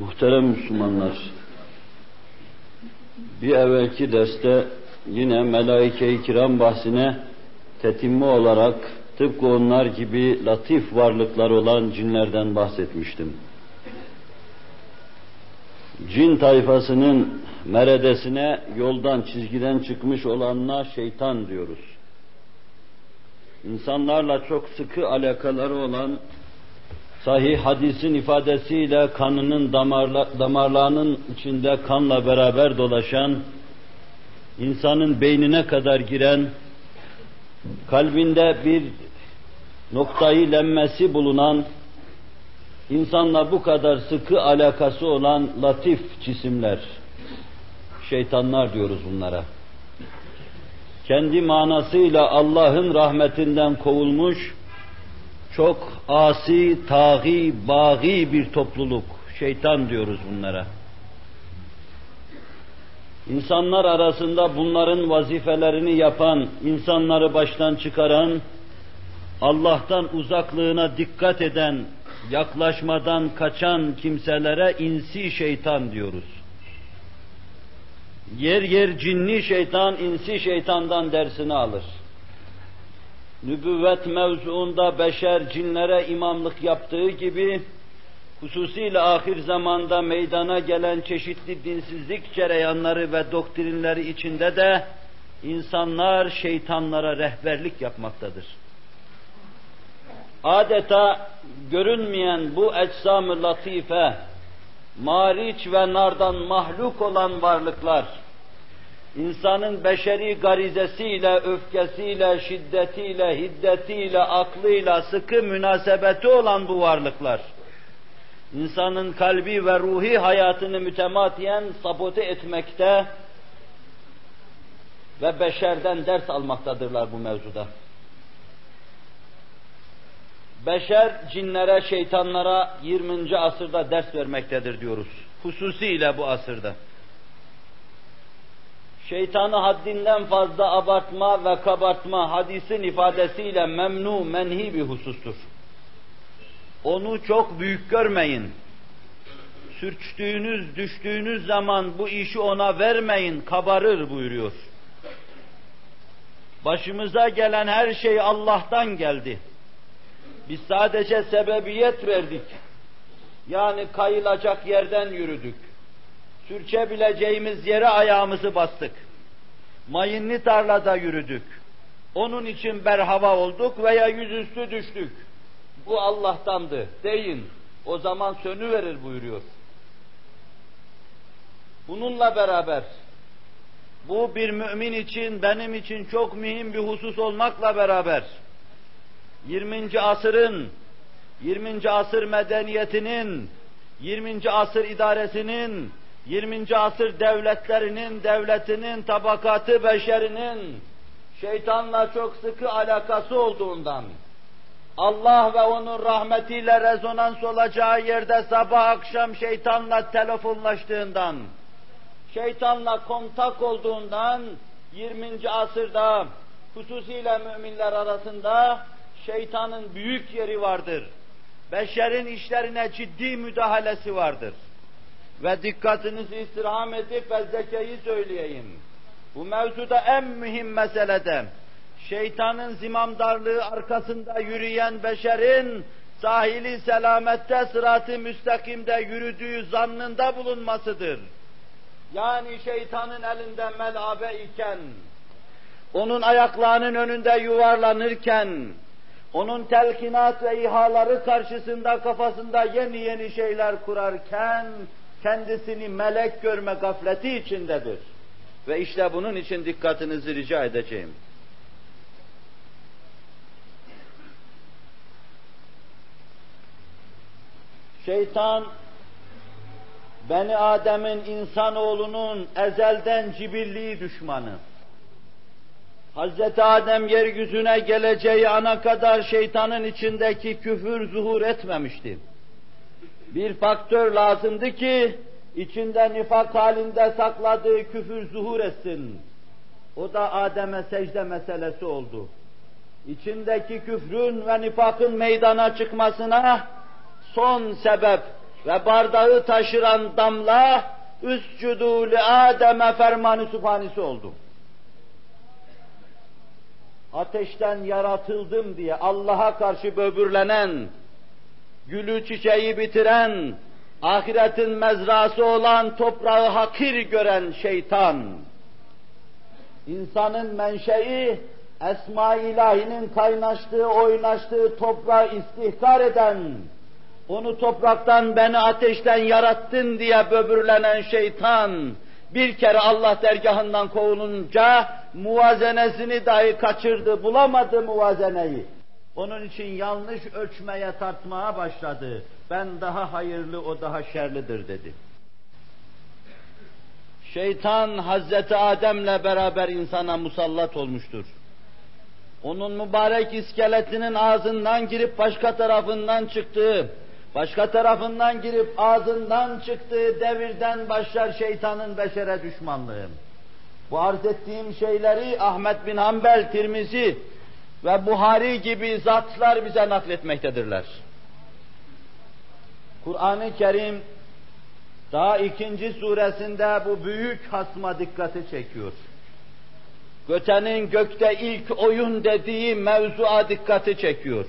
Muhterem Müslümanlar, bir evvelki derste yine melaike-i kiram bahsine tetimmi olarak tıpkı onlar gibi latif varlıklar olan cinlerden bahsetmiştim. Cin tayfasının meredesine yoldan, çizgiden çıkmış olanına şeytan diyoruz. İnsanlarla çok sıkı alakaları olan sahih hadisin ifadesiyle kanının damarla, damarlarının içinde kanla beraber dolaşan, insanın beynine kadar giren, kalbinde bir noktayı lemmesi bulunan, insanla bu kadar sıkı alakası olan latif cisimler, şeytanlar diyoruz bunlara. Kendi manasıyla Allah'ın rahmetinden kovulmuş, çok asi, taği, baği bir topluluk, şeytan diyoruz bunlara. İnsanlar arasında bunların vazifelerini yapan, insanları baştan çıkaran, Allah'tan uzaklığına dikkat eden, yaklaşmadan kaçan kimselere insi şeytan diyoruz. Yer yer cinni şeytan, insi şeytandan dersini alır nübüvvet mevzuunda beşer cinlere imamlık yaptığı gibi, hususiyle ahir zamanda meydana gelen çeşitli dinsizlik cereyanları ve doktrinleri içinde de insanlar şeytanlara rehberlik yapmaktadır. Adeta görünmeyen bu eczam-ı latife, mariç ve nardan mahluk olan varlıklar, insanın beşeri garizesiyle, öfkesiyle, şiddetiyle, hiddetiyle, aklıyla sıkı münasebeti olan bu varlıklar, insanın kalbi ve ruhi hayatını mütemadiyen sabote etmekte ve beşerden ders almaktadırlar bu mevzuda. Beşer cinlere, şeytanlara 20. asırda ders vermektedir diyoruz. Hususiyle bu asırda şeytanı haddinden fazla abartma ve kabartma hadisin ifadesiyle memnu, menhi bir husustur. Onu çok büyük görmeyin. Sürçtüğünüz, düştüğünüz zaman bu işi ona vermeyin, kabarır buyuruyor. Başımıza gelen her şey Allah'tan geldi. Biz sadece sebebiyet verdik. Yani kayılacak yerden yürüdük sürçebileceğimiz yere ayağımızı bastık. Mayınlı tarlada yürüdük. Onun için berhava olduk veya yüzüstü düştük. Bu Allah'tandı deyin. O zaman sönü verir buyuruyor. Bununla beraber bu bir mümin için, benim için çok mühim bir husus olmakla beraber 20. asırın, 20. asır medeniyetinin, 20. asır idaresinin, 20. asır devletlerinin, devletinin, tabakatı beşerinin şeytanla çok sıkı alakası olduğundan, Allah ve onun rahmetiyle rezonans olacağı yerde sabah akşam şeytanla telefonlaştığından, şeytanla kontak olduğundan 20. asırda hususiyle müminler arasında şeytanın büyük yeri vardır. Beşerin işlerine ciddi müdahalesi vardır ve dikkatinizi istirham edip fezlekeyi söyleyeyim. Bu mevzuda en mühim meselede şeytanın zimamdarlığı arkasında yürüyen beşerin sahili selamette sıratı müstakimde yürüdüğü zannında bulunmasıdır. Yani şeytanın elinde melabe iken, onun ayaklarının önünde yuvarlanırken, onun telkinat ve ihaları karşısında kafasında yeni yeni şeyler kurarken, kendisini melek görme gafleti içindedir. Ve işte bunun için dikkatinizi rica edeceğim. Şeytan, Beni Adem'in insanoğlunun ezelden cibilliği düşmanı. Hazreti Adem yeryüzüne geleceği ana kadar şeytanın içindeki küfür zuhur etmemişti bir faktör lazımdı ki içinde nifak halinde sakladığı küfür zuhur etsin. O da Adem'e secde meselesi oldu. İçindeki küfrün ve nifakın meydana çıkmasına son sebep ve bardağı taşıran damla üscudu li Adem'e fermanı sübhanesi oldu. Ateşten yaratıldım diye Allah'a karşı böbürlenen, gülü çiçeği bitiren, ahiretin mezrası olan toprağı hakir gören şeytan, insanın menşei, Esma-i İlahi'nin kaynaştığı, oynaştığı toprağı istihkar eden, onu topraktan beni ateşten yarattın diye böbürlenen şeytan, bir kere Allah dergahından kovulunca muvazenesini dahi kaçırdı, bulamadı muvazeneyi. Onun için yanlış ölçmeye tartmaya başladı. Ben daha hayırlı, o daha şerlidir dedi. Şeytan Hazreti Adem'le beraber insana musallat olmuştur. Onun mübarek iskeletinin ağzından girip başka tarafından çıktığı, başka tarafından girip ağzından çıktığı devirden başlar şeytanın beşere düşmanlığı. Bu arz ettiğim şeyleri Ahmet bin Hanbel, Tirmizi ve Buhari gibi zatlar bize nakletmektedirler. Kur'an-ı Kerim daha ikinci suresinde bu büyük hasma dikkati çekiyor. Göte'nin gökte ilk oyun dediği mevzua dikkati çekiyor.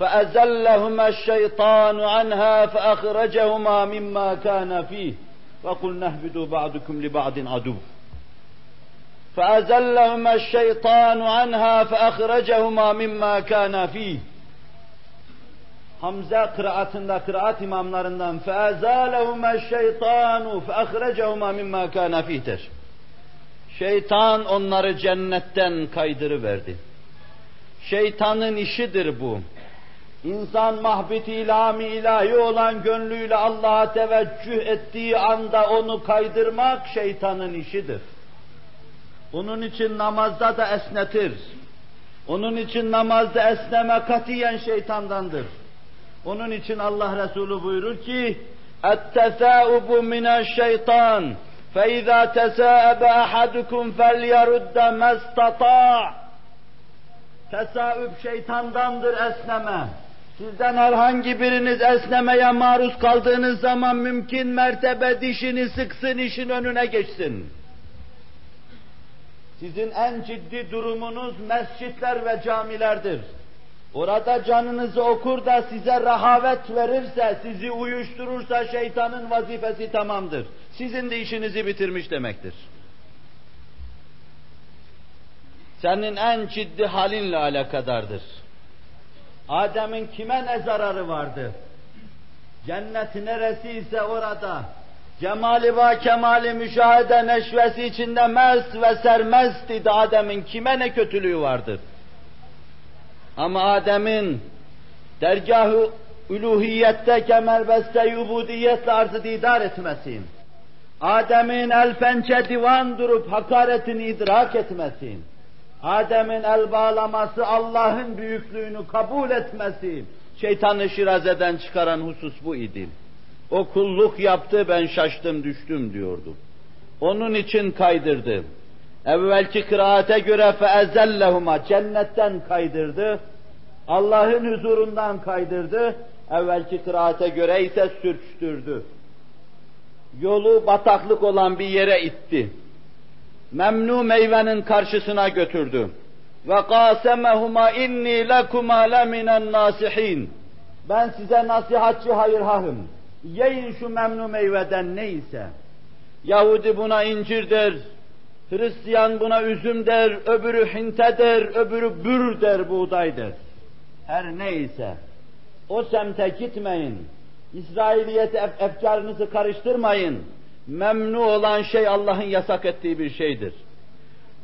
فَأَزَلَّهُمَا الشَّيْطَانُ عَنْهَا فَأَخْرَجَهُمَا مِمَّا كَانَ فِيهِ وَقُلْنَا اهْبِطُوا بَعْضُكُمْ لِبَعْضٍ عَدُوٌّ فأزلهما الشيطان عنها فأخرجهما مما كان فيه Hamza kıraatında kıraat imamlarından فَاَزَالَهُمَا الشَّيْطَانُ فَاَخْرَجَهُمَا مِمَّا كَانَ فِيهِدِر Şeytan onları cennetten kaydırıverdi. Şeytanın işidir bu. İnsan mahbit ilami ilahi olan gönlüyle Allah'a teveccüh ettiği anda onu kaydırmak şeytanın işidir. Onun için namazda da esnetir. Onun için namazda esneme katiyen şeytandandır. Onun için Allah Resulü buyurur ki اَتَّثَاؤُبُ مِنَ الشَّيْطَانِ فَاِذَا تَسَاءَبَ أَحَدُكُمْ فَلْيَرُدَّ مَا اسْتَطَاعَ Tesaüp şeytandandır esneme. Sizden herhangi biriniz esnemeye maruz kaldığınız zaman mümkün mertebe dişini sıksın, işin önüne geçsin. Sizin en ciddi durumunuz mescitler ve camilerdir. Orada canınızı okur da size rahavet verirse, sizi uyuşturursa şeytanın vazifesi tamamdır. Sizin de işinizi bitirmiş demektir. Senin en ciddi halinle alakadardır. Adem'in kime ne zararı vardı? Cennet neresi ise orada, cemali ve kemali müşahede neşvesi içinde mest ve sermest idi Adem'in kime ne kötülüğü vardır? Ama Adem'in dergahı uluhiyette kemelbeste ubudiyetle arzı didar etmesi, Adem'in el pençe divan durup hakaretini idrak etmesi, Adem'in el bağlaması Allah'ın büyüklüğünü kabul etmesi, şeytanı şirazeden çıkaran husus bu idi. O kulluk yaptı ben şaştım düştüm diyordu. Onun için kaydırdı. Evvelki kıraate göre feezellehuma cennetten kaydırdı. Allah'ın huzurundan kaydırdı. Evvelki kıraate göre ise sürçtürdü. Yolu bataklık olan bir yere itti. Memnu meyvenin karşısına götürdü. Ve qasemehuma inni lekuma leminen nasihin. Ben size nasihatçı hayırhahım. Yiyin şu memnu meyveden neyse. Yahudi buna incir der, Hristiyan buna üzüm der, öbürü hinte der, öbürü bür der, buğday der. Her neyse. O semte gitmeyin. İsrailiyet ef efkarınızı karıştırmayın. Memnu olan şey Allah'ın yasak ettiği bir şeydir.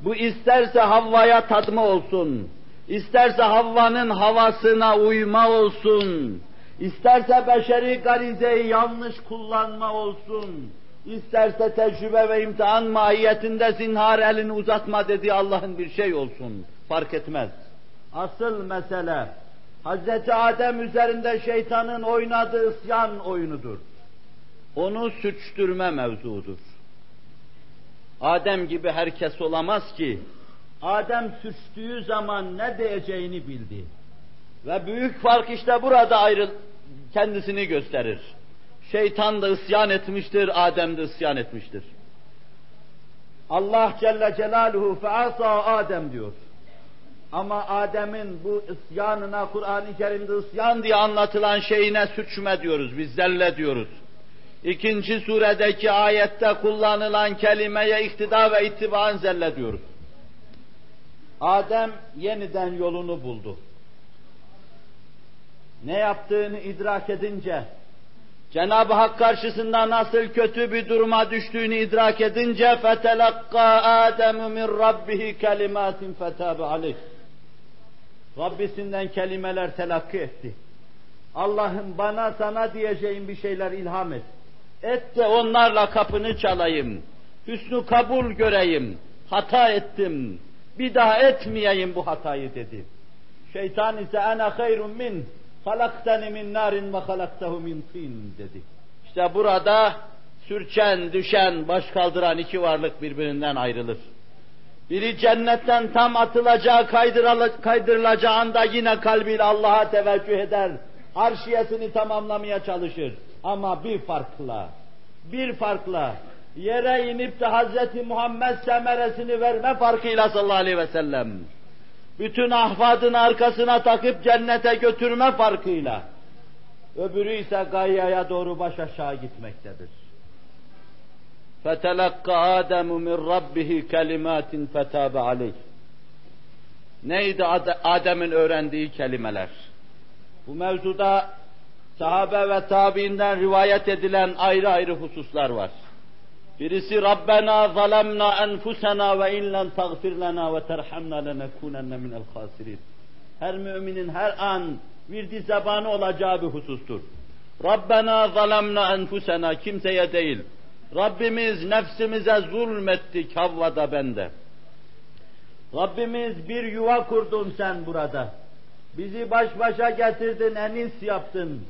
Bu isterse Havva'ya tadma olsun, isterse Havva'nın havasına uyma olsun, isterse beşeri garizeyi yanlış kullanma olsun, isterse tecrübe ve imtihan mahiyetinde zinhar elini uzatma dediği Allah'ın bir şey olsun, fark etmez. Asıl mesele, Hz. Adem üzerinde şeytanın oynadığı isyan oyunudur. Onu suçtürme mevzudur. Adem gibi herkes olamaz ki, Adem suçtuğu zaman ne diyeceğini bildi. Ve büyük fark işte burada ayrı kendisini gösterir. Şeytan da isyan etmiştir, Adem de isyan etmiştir. Allah Celle Celaluhu feasa Adem diyor. Ama Adem'in bu isyanına Kur'an-ı Kerim'de isyan diye anlatılan şeyine suçme diyoruz, biz zelle diyoruz. İkinci suredeki ayette kullanılan kelimeye iktida ve itibaan zelle diyoruz. Adem yeniden yolunu buldu Ne yaptığını idrak edince, Cenab-ı Hak karşısında nasıl kötü bir duruma düştüğünü idrak edince فَتَلَقَّى آدَمُ مِنْ رَبِّهِ كَلِمَاتٍ فَتَابَ عَلَيْهِ Rabbisinden kelimeler telakki etti. Allah'ım bana sana diyeceğim bir şeyler ilham et. Et de onlarla kapını çalayım. Hüsnü kabul göreyim. Hata ettim. Bir daha etmeyeyim bu hatayı dedi. Şeytan ise ana hayrun min halaktani min narin ve halaktahu min tin dedi. İşte burada sürçen, düşen, baş kaldıran iki varlık birbirinden ayrılır. Biri cennetten tam atılacağı, kaydırılacağı anda yine kalbiyle Allah'a teveccüh eder. Harşiyesini tamamlamaya çalışır. Ama bir farkla, bir farkla, yere inip de Hz. Muhammed semeresini verme farkıyla sallallahu aleyhi ve sellem, bütün ahvadın arkasına takıp cennete götürme farkıyla, öbürü ise gayyaya doğru baş aşağı gitmektedir. فَتَلَقَّ آدَمُ مِنْ رَبِّهِ كَلِمَاتٍ فَتَابَ عَلَيْهِ Neydi Adem'in öğrendiği kelimeler? Bu mevzuda sahabe ve tabiinden rivayet edilen ayrı ayrı hususlar var. Birisi Rabbena zalemna enfusena ve in lem tagfir lena ve terhamna lenekunenne minel khasirin. Her müminin her an virdi zabanı olacağı bir husustur. Rabbena zalemna enfusena kimseye değil. Rabbimiz nefsimize zulmettik Havva'da bende. Rabbimiz bir yuva kurdun sen burada. Bizi baş başa getirdin, enis yaptın.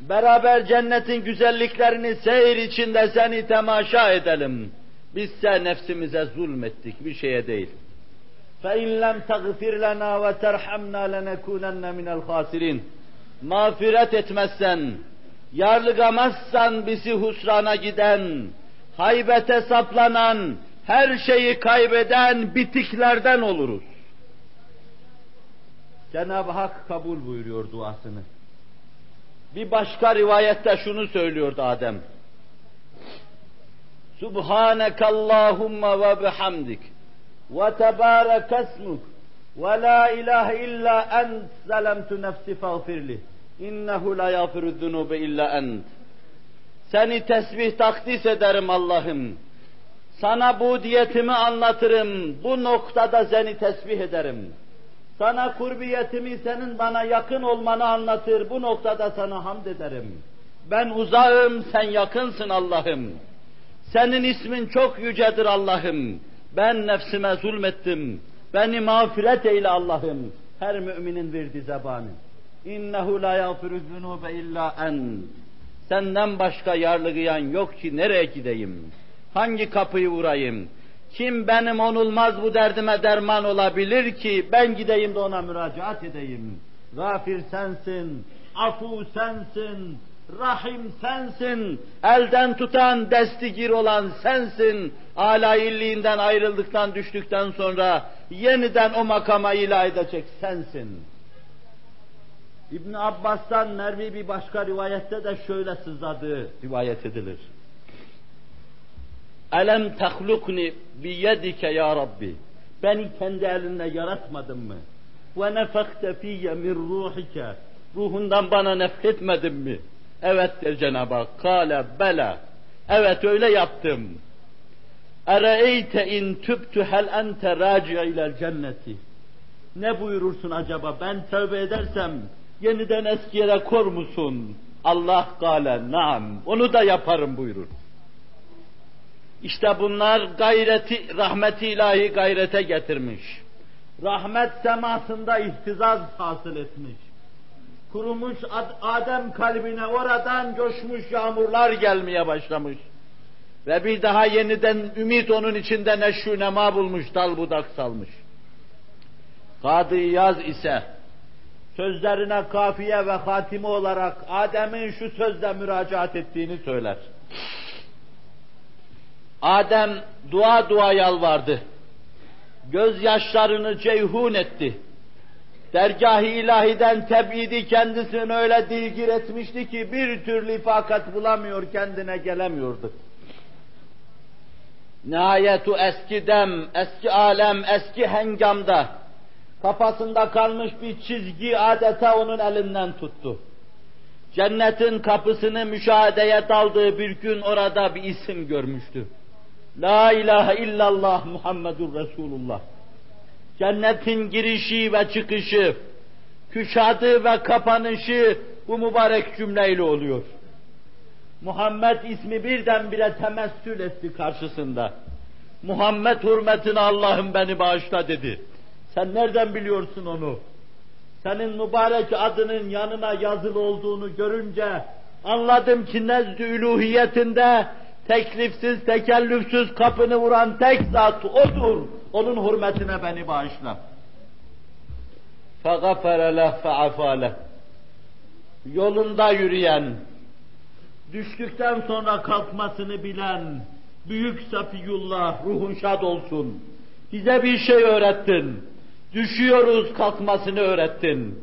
Beraber cennetin güzelliklerini seyir içinde seni temaşa edelim. Bizse nefsimize zulmettik, bir şeye değil. فَاِنْ لَمْ تَغْفِرْ لَنَا وَتَرْحَمْنَا لَنَكُونَنَّ مِنَ الْخَاسِرِينَ Mağfiret etmezsen, yarlıgamazsan bizi husrana giden, haybete saplanan, her şeyi kaybeden bitiklerden oluruz. Cenab-ı Hak kabul buyuruyor duasını. Bir başka rivayette şunu söylüyordu Adem. Subhaneke Allahumma ve bihamdik ve tebarek esmuk ve la ilahe illa ent zalemtu nefsi fagfirli innehu la yafiru zunube illa ent seni tesbih takdis ederim Allah'ım. Sana bu diyetimi anlatırım. Bu noktada seni tesbih ederim. Sana kurbiyetimi, senin bana yakın olmanı anlatır. Bu noktada sana hamd ederim. Ben uzağım, sen yakınsın Allah'ım. Senin ismin çok yücedir Allah'ım. Ben nefsime zulmettim. Beni mağfiret eyle Allah'ım. Her müminin verdi zebanı. İnnehu la yağfiru zunube illa ent. Senden başka yarlıgayan yok ki nereye gideyim? Hangi kapıyı vurayım? Kim benim onulmaz bu derdime derman olabilir ki ben gideyim de ona müracaat edeyim. Gafir sensin, afu sensin, rahim sensin, elden tutan, destigir olan sensin. Âlâ illiğinden ayrıldıktan, düştükten sonra yeniden o makama ilah edecek sensin. İbn Abbas'tan Mervi bir başka rivayette de şöyle sızladığı rivayet edilir. Elem tahlukni biyedike ya Rabbi. Beni kendi elinle yaratmadın mı? Ve nefekte fiyye min ruhike. Ruhundan bana nefretmedin mi? Evet der Cenab-ı Hak. Kale bela. Evet öyle yaptım. Ere'eyte in tübtü hel ente raci'a ilel cenneti. Ne buyurursun acaba? Ben tövbe edersem yeniden eski yere kor musun? Allah gale naam. Onu da yaparım buyurur. İşte bunlar gayreti, rahmeti ilahi gayrete getirmiş. Rahmet semasında ihtizaz hasıl etmiş. Kurumuş Adem kalbine oradan coşmuş yağmurlar gelmeye başlamış. Ve bir daha yeniden ümit onun içinde neşru nema bulmuş, dal budak salmış. Kadı Yaz ise sözlerine kafiye ve hatime olarak Adem'in şu sözle müracaat ettiğini söyler. Adem dua dua yalvardı. Gözyaşlarını ceyhun etti. Dergah-ı ilahiden tebidi kendisini öyle dilgir etmişti ki bir türlü ifakat bulamıyor, kendine gelemiyordu. Nihayetu eski dem, eski alem, eski hengamda kafasında kalmış bir çizgi adeta onun elinden tuttu. Cennetin kapısını müşahedeye daldığı bir gün orada bir isim görmüştü. La ilahe illallah Muhammedur Resulullah. Cennetin girişi ve çıkışı, küşadı ve kapanışı bu mübarek cümleyle oluyor. Muhammed ismi birdenbire temessül etti karşısında. Muhammed hürmetine Allah'ım beni bağışla dedi. Sen nereden biliyorsun onu? Senin mübarek adının yanına yazılı olduğunu görünce anladım ki nezdü üluhiyetinde teklifsiz, tekellüfsüz kapını vuran tek zat odur. Onun hürmetine beni bağışla. فَغَفَرَ لَهْ فَعَفَى لَهْ Yolunda yürüyen, düştükten sonra kalkmasını bilen, büyük Safiyullah ruhun şad olsun. Bize bir şey öğrettin. Düşüyoruz kalkmasını öğrettin.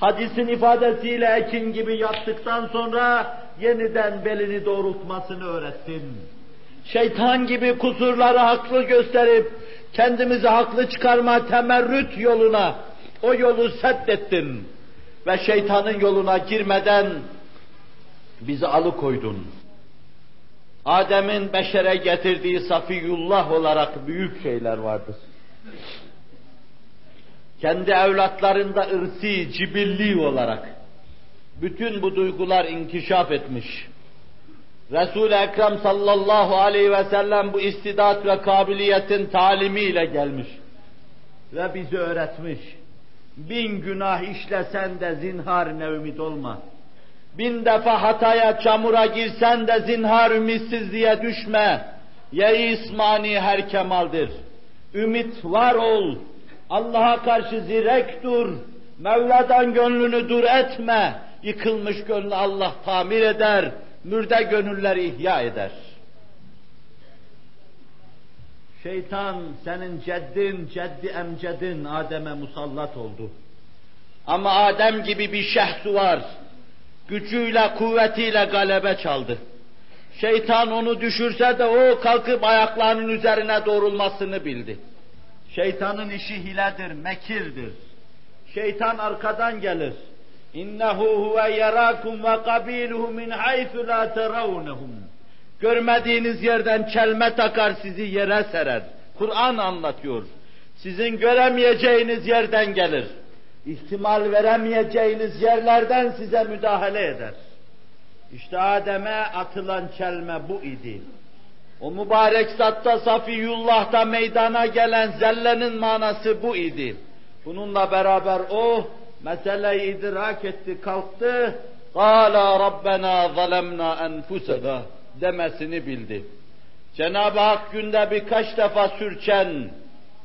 Hadisin ifadesiyle ekin gibi yattıktan sonra yeniden belini doğrultmasını öğrettin. Şeytan gibi kusurları haklı gösterip kendimizi haklı çıkarma temerrüt yoluna o yolu seddettin ve şeytanın yoluna girmeden bizi alıkoydun. Adem'in beşere getirdiği Safiyullah olarak büyük şeyler vardır. Kendi evlatlarında ırsi, cibilli olarak bütün bu duygular inkişaf etmiş. Resul-i Ekrem sallallahu aleyhi ve sellem bu istidat ve kabiliyetin talimiyle gelmiş ve bizi öğretmiş. Bin günah işlesen de zinhar ne ümit olma. Bin defa hataya, çamura girsen de zinhar ümitsizliğe düşme. Ye ismani her kemaldir. Ümit var ol. Allah'a karşı zirek dur. Mevla'dan gönlünü dur etme. Yıkılmış gönlü Allah tamir eder. Mürde gönülleri ihya eder. Şeytan senin ceddin, ceddi emcedin Adem'e musallat oldu. Ama Adem gibi bir şehsu var. Gücüyle, kuvvetiyle galebe çaldı. Şeytan onu düşürse de o kalkıp ayaklarının üzerine doğrulmasını bildi. Şeytanın işi hiledir, mekirdir. Şeytan arkadan gelir. İnnehu huve yerakum ve kabiluhu min haythu la terawnehum. Görmediğiniz yerden çelme takar sizi yere serer. Kur'an anlatıyor. Sizin göremeyeceğiniz yerden gelir. İhtimal veremeyeceğiniz yerlerden size müdahale eder. İşte Adem'e atılan çelme bu idi. O mübarek zatta Safiyullah'ta meydana gelen zellenin manası bu idi. Bununla beraber o meseleyi idrak etti, kalktı. Kâlâ Rabbena zalemnâ enfusenâ demesini bildi. Cenab-ı Hak günde birkaç defa sürçen,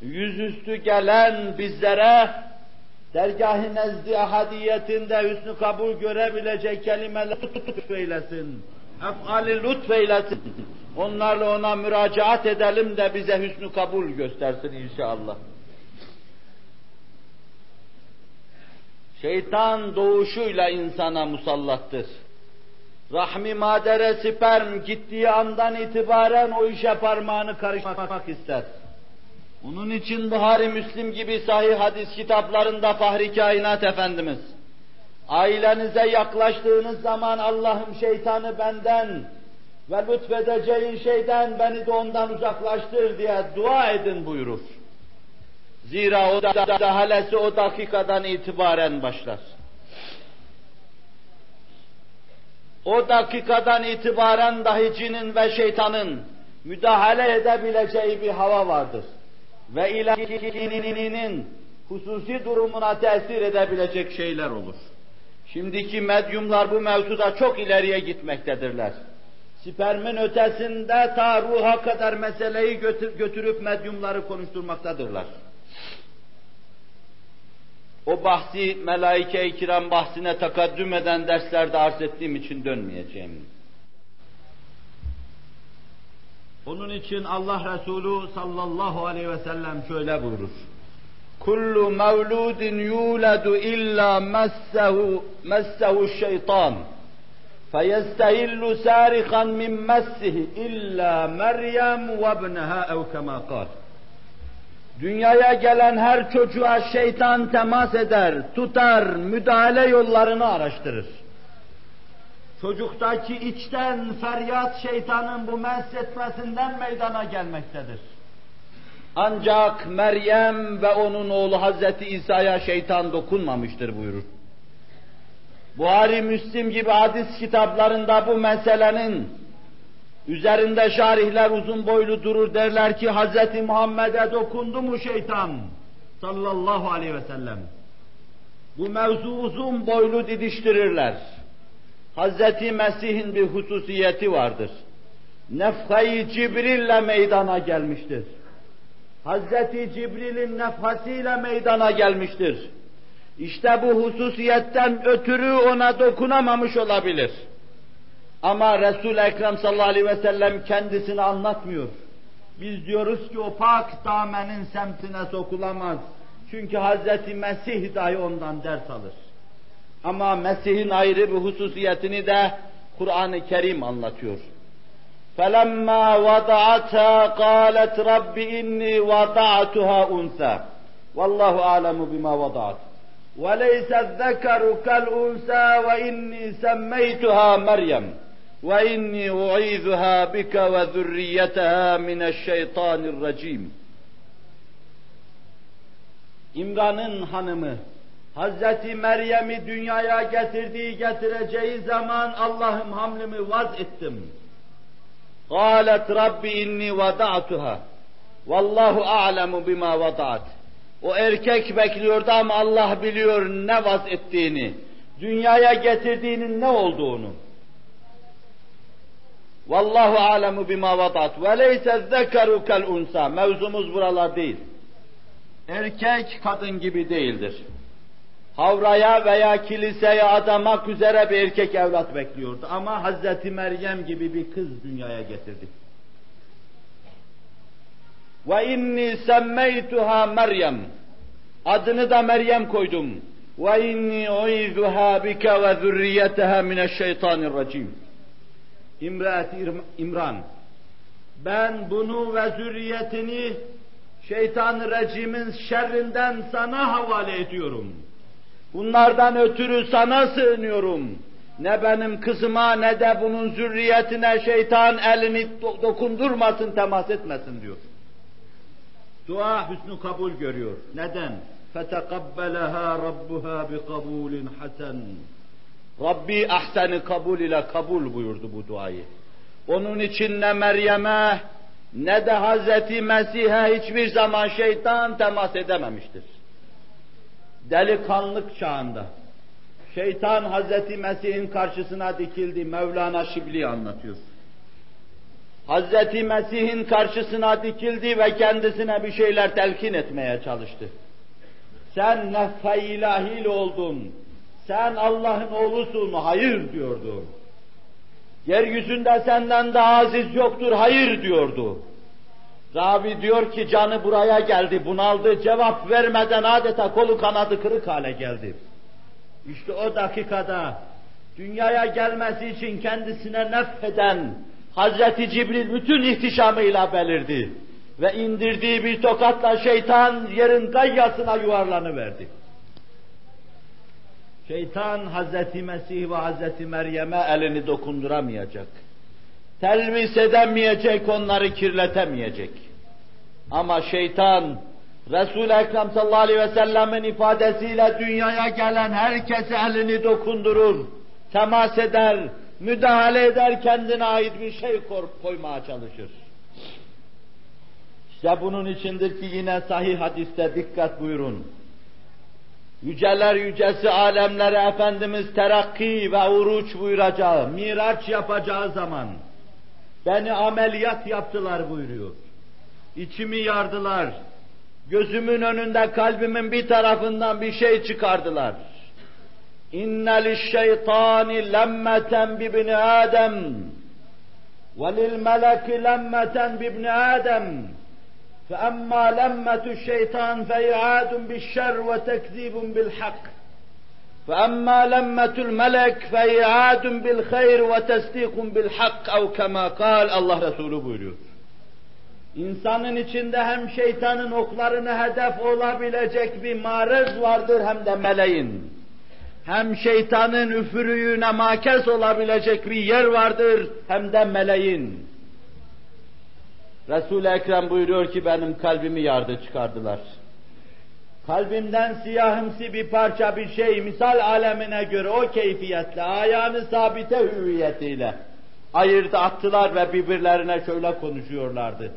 yüzüstü gelen bizlere dergah-ı nezdi ahadiyetinde hüsnü kabul görebilecek kelimeler lütfeylesin. Ef'ali lütfeylesin. Onlarla ona müracaat edelim de bize hüsnü kabul göstersin inşallah. Şeytan doğuşuyla insana musallattır. Rahmi madere sperm gittiği andan itibaren o işe parmağını karıştırmak ister. Onun için Buhari Müslim gibi sahih hadis kitaplarında Fahri Kainat Efendimiz, ailenize yaklaştığınız zaman Allah'ım şeytanı benden ve lütfedeceğin şeyden beni de ondan uzaklaştır diye dua edin buyurur. Zira o dahalesi o dakikadan itibaren başlar. O dakikadan itibaren dahi cinin ve şeytanın müdahale edebileceği bir hava vardır. Ve ilahinin hususi durumuna tesir edebilecek şeyler olur. Şimdiki medyumlar bu mevzuda çok ileriye gitmektedirler. Spermin ötesinde ta ruha kadar meseleyi götür, götürüp medyumları konuşturmaktadırlar. O bahsi melaike-i kiram bahsine takaddüm eden derslerde arz ettiğim için dönmeyeceğim. Onun için Allah Resulü sallallahu aleyhi ve sellem şöyle buyurur. Kullu mevludin yuledu illa messehu messehu şeytan. Feyestehillu sarikan min messihi illa Meryem ve ibneha ev kema. Dünyaya gelen her çocuğa şeytan temas eder, tutar, müdahale yollarını araştırır. Çocuktaki içten feryat şeytanın bu mesletmesinden meydana gelmektedir. Ancak Meryem ve onun oğlu Hazreti İsa'ya şeytan dokunmamıştır buyurur. Buhari, Müslim gibi hadis kitaplarında bu meselenin üzerinde şarihler uzun boylu durur derler ki Hz. Muhammed'e dokundu mu şeytan sallallahu aleyhi ve sellem. Bu mevzu uzun boylu didiştirirler. Hz. Mesih'in bir hususiyeti vardır. Nefhayı Cibril'le meydana gelmiştir. Hz. Cibril'in nefhasıyla meydana gelmiştir. İşte bu hususiyetten ötürü ona dokunamamış olabilir. Ama Resul-i Ekrem sallallahu aleyhi ve sellem kendisini anlatmıyor. Biz diyoruz ki o pak damenin semtine sokulamaz. Çünkü Hazreti Mesih dahi ondan ders alır. Ama Mesih'in ayrı bir hususiyetini de Kur'an-ı Kerim anlatıyor. فَلَمَّا وَضَعَتْهَا قَالَتْ رَبِّ إِنِّي وَضَعْتُهَا أُنْثَى وَاللّٰهُ أَعْلَمُ بِمَا وَضَعَتْ وَلَيْسَ الذَّكَرُ كَالْأُنْثَى وَإِنِّي سَمَّيْتُهَا مَرْيَمَ وَإِنِّي أُعِيذُهَا بِكَ وَذُرِّيَّتَهَا مِنَ الشَّيْطَانِ الرَّجِيمِ İmran'ın hanımı Hazreti Meryem'i dünyaya getirdiği getireceği zaman Allah'ım hamlimi vaz ettim. قالت Rabbi inni vada'tuha. Vallahu a'lemu bima vada'at. O erkek bekliyordu ama Allah biliyor ne vaz ettiğini, dünyaya getirdiğinin ne olduğunu. Vallahu alemu bima vadat ve leyse zekaru kel unsa. Mevzumuz buralar değil. Erkek kadın gibi değildir. Havraya veya kiliseye adamak üzere bir erkek evlat bekliyordu. Ama Hazreti Meryem gibi bir kız dünyaya getirdi. Ve inni semmeytuha Meryem. Adını da Meryem koydum. Ve inni uizuha bike ve zürriyeteha mineşşeytanirracim. İmraat İmran. Ben bunu ve zürriyetini şeytan rejimin şerrinden sana havale ediyorum. Bunlardan ötürü sana sığınıyorum. Ne benim kızıma ne de bunun zürriyetine şeytan elini dokundurmasın, temas etmesin diyor. Dua hüsnü kabul görüyor. Neden? فَتَقَبَّلَهَا رَبُّهَا بِقَبُولٍ حَسَنٍ Rabbi ahseni kabul ile kabul buyurdu bu duayı. Onun için ne Meryem'e ne de Hazreti Mesih'e hiçbir zaman şeytan temas edememiştir. Delikanlık çağında şeytan Hazreti Mesih'in karşısına dikildi. Mevlana Şibli anlatıyor. Hazreti Mesih'in karşısına dikildi ve kendisine bir şeyler telkin etmeye çalıştı. Sen nefhe ilahil oldun. Sen Allah'ın oğlusun. Hayır diyordu. Yeryüzünde senden daha aziz yoktur. Hayır diyordu. Rabi diyor ki canı buraya geldi, bunaldı, cevap vermeden adeta kolu kanadı kırık hale geldi. İşte o dakikada dünyaya gelmesi için kendisine nefheden Hazreti Cibril bütün ihtişamıyla belirdi. Ve indirdiği bir tokatla şeytan yerin gayyasına yuvarlanıverdi. Şeytan Hazreti Mesih ve Hazreti Meryem'e elini dokunduramayacak. Telvis edemeyecek, onları kirletemeyecek. Ama şeytan Resul-i Ekrem sallallahu aleyhi ve sellemin ifadesiyle dünyaya gelen herkese elini dokundurur, temas eder, müdahale eder, kendine ait bir şey koymaya çalışır. İşte bunun içindir ki yine sahih hadiste dikkat buyurun. Yüceler yücesi alemlere Efendimiz terakki ve uruç buyuracağı, miraç yapacağı zaman beni ameliyat yaptılar buyuruyor. İçimi yardılar, gözümün önünde kalbimin bir tarafından bir şey çıkardılar. İnne lişşeytani lemmeten bibni Adem ve lil meleki lemmeten bibni Adem فأما لمة الشيطان فإعاد بالشر وتكذيب بالحق فأما لمة الملك فإعاد بالخير وتصديق بالحق أو كما قال Allah Resulü buyuruyor. İnsanın içinde hem şeytanın oklarına hedef olabilecek bir marez vardır hem de meleğin. Hem şeytanın üfürüğüne makez olabilecek bir yer vardır hem de meleğin. Resul-i Ekrem buyuruyor ki benim kalbimi yardı çıkardılar. Kalbimden siyahımsı bir parça bir şey misal alemine göre o keyfiyetle, ayağını sabite hüviyetiyle ayırdı attılar ve birbirlerine şöyle konuşuyorlardı.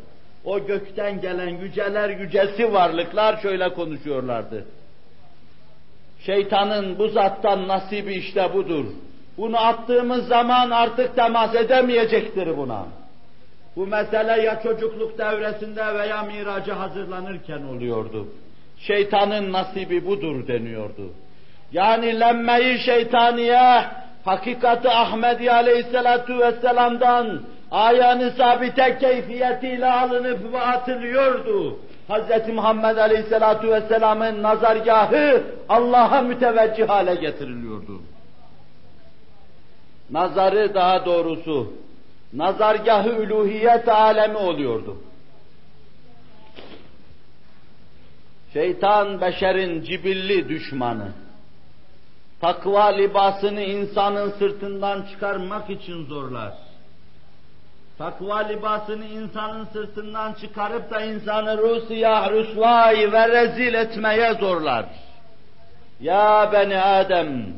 O gökten gelen yüceler yücesi varlıklar şöyle konuşuyorlardı. Şeytanın bu zattan nasibi işte budur. Bunu attığımız zaman artık temas edemeyecektir buna. Bu mesele ya çocukluk devresinde veya miraca hazırlanırken oluyordu. Şeytanın nasibi budur deniyordu. Yani lemmeyi şeytaniye, hakikati Ahmedi Aleyhisselatu Vesselam'dan ayağını sabite keyfiyetiyle alınıp ve atılıyordu. Hz. Muhammed Aleyhisselatu Vesselam'ın nazargahı Allah'a müteveccih hale getiriliyordu. Nazarı daha doğrusu nazargahı üluhiyet alemi oluyordu. Şeytan beşerin cibilli düşmanı. Takva libasını insanın sırtından çıkarmak için zorlar. Takva libasını insanın sırtından çıkarıp da insanı rusiyah, rüsvay ve rezil etmeye zorlar. Ya beni Adem,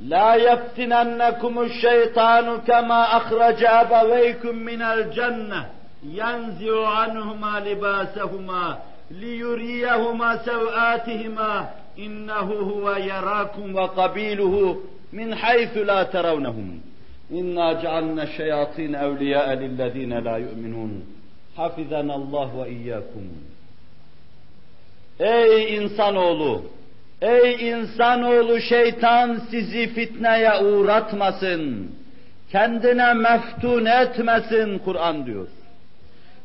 لا يفتننكم الشيطان كما أخرج أبويكم من الجنة. ينزع عنهما لباسهما ليريهما سوآتهما. إنه هو يراكم وقبيله من حيث لا ترونهم. إنا جعلنا الشياطين أولياء للذين لا يؤمنون. حفظنا الله وإياكم. Ey insanoğlu! Ey insanoğlu şeytan sizi fitneye uğratmasın. Kendine meftun etmesin Kur'an diyor.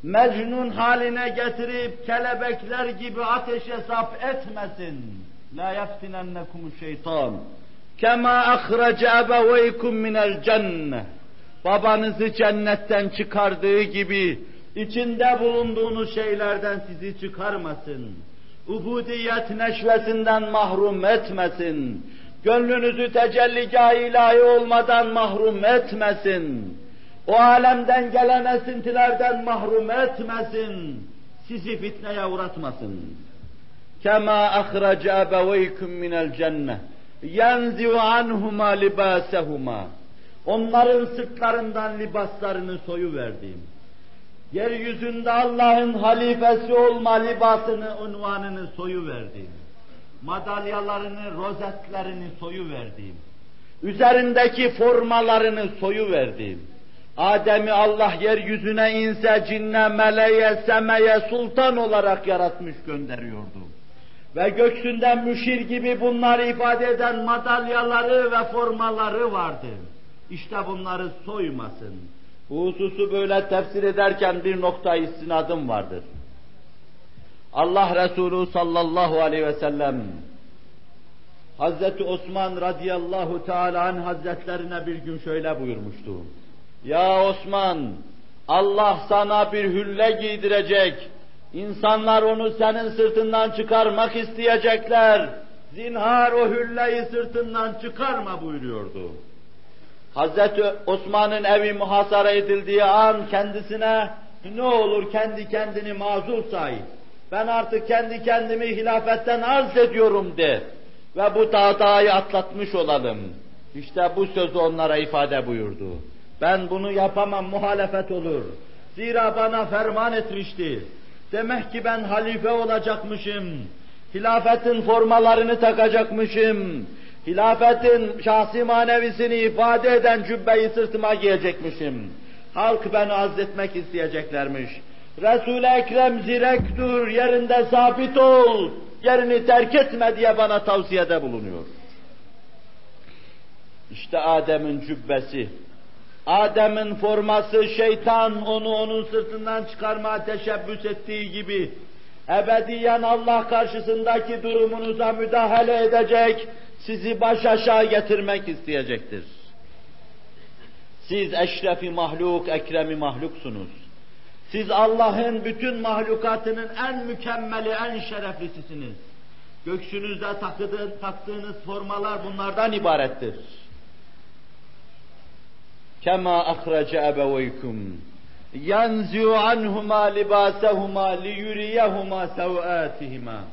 Mecnun haline getirip kelebekler gibi ateşe sap etmesin. La yeftinennekum şeytan. Kema ahrace ebeveykum minel cenne. Babanızı cennetten çıkardığı gibi içinde bulunduğunuz şeylerden sizi çıkarmasın ubudiyet neşvesinden mahrum etmesin. Gönlünüzü tecelligâh ilahi olmadan mahrum etmesin. O alemden gelen esintilerden mahrum etmesin. Sizi fitneye uğratmasın. Kema ahrace ebeveykum minel cennet. Yenzi'u anhuma libasehuma. Onların sırtlarından libaslarını soyu verdim yeryüzünde Allah'ın halifesi olma libasını, unvanını soyu verdim. Madalyalarını, rozetlerini soyu verdim. Üzerindeki formalarını soyu verdim. Adem'i Allah yeryüzüne inse, cinne, meleğe, semeye, sultan olarak yaratmış gönderiyordu. Ve göksünden müşir gibi bunları ifade eden madalyaları ve formaları vardı. İşte bunları soymasın bu hususu böyle tefsir ederken bir nokta istinadım vardır. Allah Resulü sallallahu aleyhi ve sellem Hazreti Osman radıyallahu teala an hazretlerine bir gün şöyle buyurmuştu. Ya Osman Allah sana bir hülle giydirecek. İnsanlar onu senin sırtından çıkarmak isteyecekler. Zinhar o hülleyi sırtından çıkarma buyuruyordu. Hazreti Osman'ın evi muhasara edildiği an kendisine ne olur kendi kendini mazur say. Ben artık kendi kendimi hilafetten arz ediyorum de. Ve bu dağdayı atlatmış olalım. İşte bu sözü onlara ifade buyurdu. Ben bunu yapamam, muhalefet olur. Zira bana ferman etmişti. Demek ki ben halife olacakmışım. Hilafetin formalarını takacakmışım hilafetin şahsi manevisini ifade eden cübbeyi sırtıma giyecekmişim. Halk beni azletmek isteyeceklermiş. Resul-i Ekrem zirek dur, yerinde sabit ol, yerini terk etme diye bana tavsiyede bulunuyor. İşte Adem'in cübbesi, Adem'in forması şeytan onu onun sırtından çıkarmaya teşebbüs ettiği gibi ebediyen Allah karşısındaki durumunuza müdahale edecek, sizi baş aşağı getirmek isteyecektir. Siz eşrefi mahluk, ekremi mahluksunuz. Siz Allah'ın bütün mahlukatının en mükemmeli, en şereflisisiniz. Göksünüzde taktığınız formalar bunlardan ibarettir. Kema ahrece ebeveykum yanzi'u anhuma libasahuma liyuriyahuma sevâtihima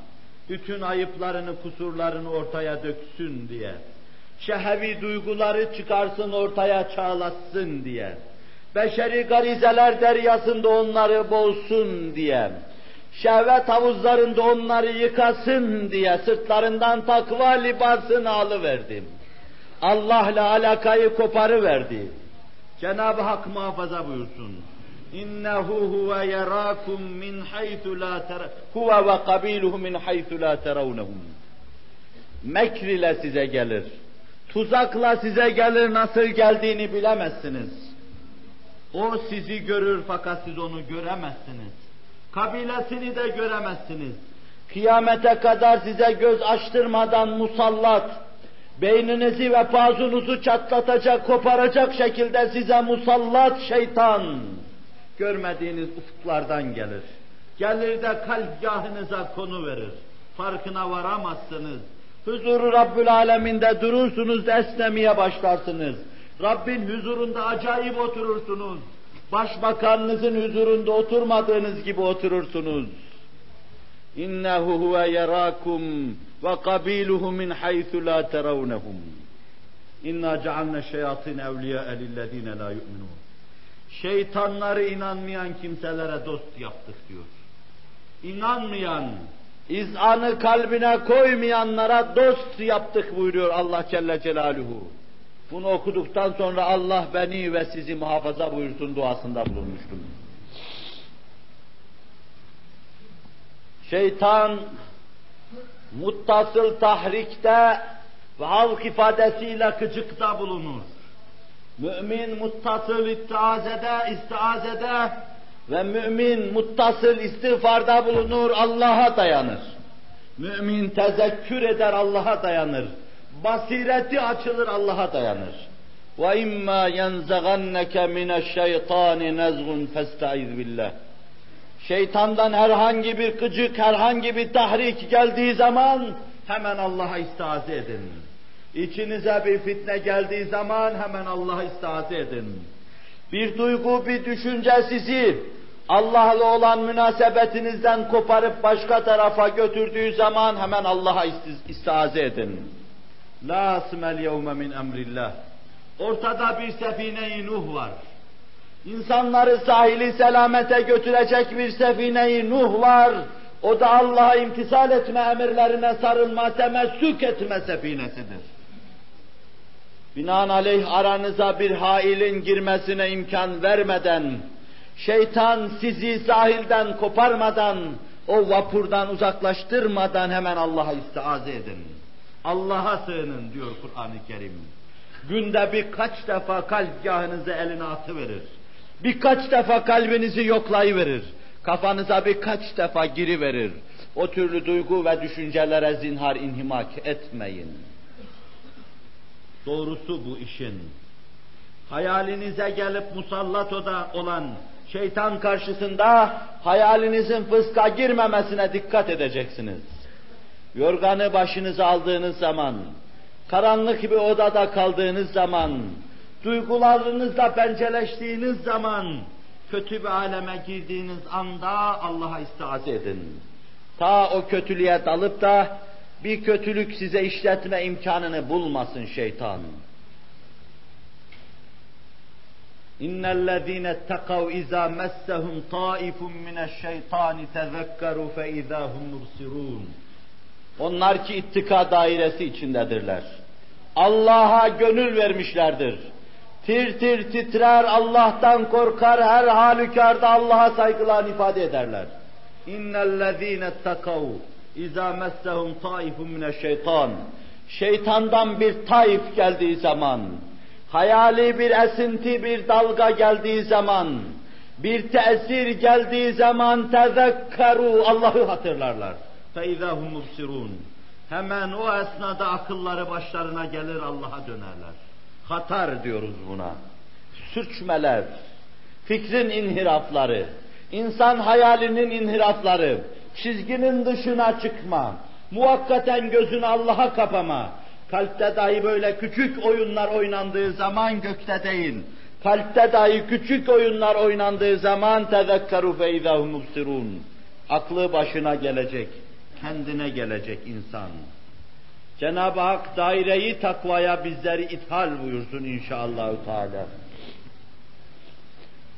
bütün ayıplarını, kusurlarını ortaya döksün diye. Şehevi duyguları çıkarsın ortaya çağlatsın diye. Beşeri garizeler deryasında onları boğsun diye. Şehvet havuzlarında onları yıkasın diye sırtlarından takva libasını alıverdim. Allah'la alakayı koparıverdi. Cenab-ı Hak muhafaza buyursun. İnnehu huve yerakum min haythu la tera huve ve kabiluhu min haythu la terawnahum. Mekr ile size gelir. Tuzakla size gelir nasıl geldiğini bilemezsiniz. O sizi görür fakat siz onu göremezsiniz. Kabilesini de göremezsiniz. Kıyamete kadar size göz açtırmadan musallat, beyninizi ve pazunuzu çatlatacak, koparacak şekilde size musallat şeytan görmediğiniz ufuklardan gelir. Gelir de kalpgahınıza konu verir. Farkına varamazsınız. Huzuru Rabbül Aleminde durursunuz esnemeye başlarsınız. Rabbin huzurunda acayip oturursunuz. Başbakanınızın huzurunda oturmadığınız gibi oturursunuz. İnnehu huve yerakum ve kabiluhu min haythu la terawnahum. İnna cealne şeyatin evliya lillezine la yu'minun şeytanları inanmayan kimselere dost yaptık diyor. İnanmayan, izanı kalbine koymayanlara dost yaptık buyuruyor Allah Celle Celaluhu. Bunu okuduktan sonra Allah beni ve sizi muhafaza buyursun duasında bulunmuştum. Şeytan muttasıl tahrikte ve halk ifadesiyle kıcıkta bulunur. Mümin muttasıl istiazede, istiazede ve mümin muttasıl istiğfarda bulunur, Allah'a dayanır. Mümin tezekkür eder, Allah'a dayanır. Basireti açılır, Allah'a dayanır. Ve imma yenzaganneke mineşşeytani nezgun festaiz billah. Şeytandan herhangi bir gıcık, herhangi bir tahrik geldiği zaman hemen Allah'a istiaze edin. İçinize bir fitne geldiği zaman hemen Allah'a istiaze edin. Bir duygu, bir düşünce sizi Allah'la olan münasebetinizden koparıp başka tarafa götürdüğü zaman hemen Allah'a istiaze edin. La asmel yevme min emrillah. Ortada bir sefine-i Nuh var. İnsanları sahili selamete götürecek bir sefine-i Nuh var. O da Allah'a imtisal etme emirlerine sarılma, temessük etme sefinesidir. Binaenaleyh aranıza bir hailin girmesine imkan vermeden, şeytan sizi sahilden koparmadan, o vapurdan uzaklaştırmadan hemen Allah'a istiaze edin. Allah'a sığının diyor Kur'an-ı Kerim. Günde birkaç defa kalpgahınızı eline atıverir. Birkaç defa kalbinizi yoklayıverir. Kafanıza birkaç defa giriverir. O türlü duygu ve düşüncelere zinhar inhimak etmeyin. Doğrusu bu işin. Hayalinize gelip musallat olan şeytan karşısında hayalinizin fıska girmemesine dikkat edeceksiniz. Yorganı başınıza aldığınız zaman, karanlık bir odada kaldığınız zaman, duygularınızla penceleştiğiniz zaman, kötü bir aleme girdiğiniz anda Allah'a istiaze edin. Ta o kötülüğe dalıp da bir kötülük size işletme imkanını bulmasın şeytan. İnnellezîne tekav izâ messehum taifun mineşşeytâni tezekkeru fe izâhum mubsirûn. Onlar ki ittika dairesi içindedirler. Allah'a gönül vermişlerdir. tir tir titrer, Allah'tan korkar, her halükarda Allah'a saygılarını ifade ederler. İnnellezîne takav izâ messehum taifun mineşşeytan. Şeytandan bir taif geldiği zaman, hayali bir esinti, bir dalga geldiği zaman, bir tesir geldiği zaman tezekkeru Allah'ı hatırlarlar. Feizahum mubsirun. Hemen o esnada akılları başlarına gelir Allah'a dönerler. Hatar diyoruz buna. Sürçmeler, fikrin inhirafları, insan hayalinin inhirafları, çizginin dışına çıkma, muvakkaten gözünü Allah'a kapama, kalpte dahi böyle küçük oyunlar oynandığı zaman gökte değil, kalpte dahi küçük oyunlar oynandığı zaman tezekkeru fe izahum mubsirun. Aklı başına gelecek, kendine gelecek insan. Cenab-ı Hak daireyi takvaya bizleri ithal buyursun inşallah Teala.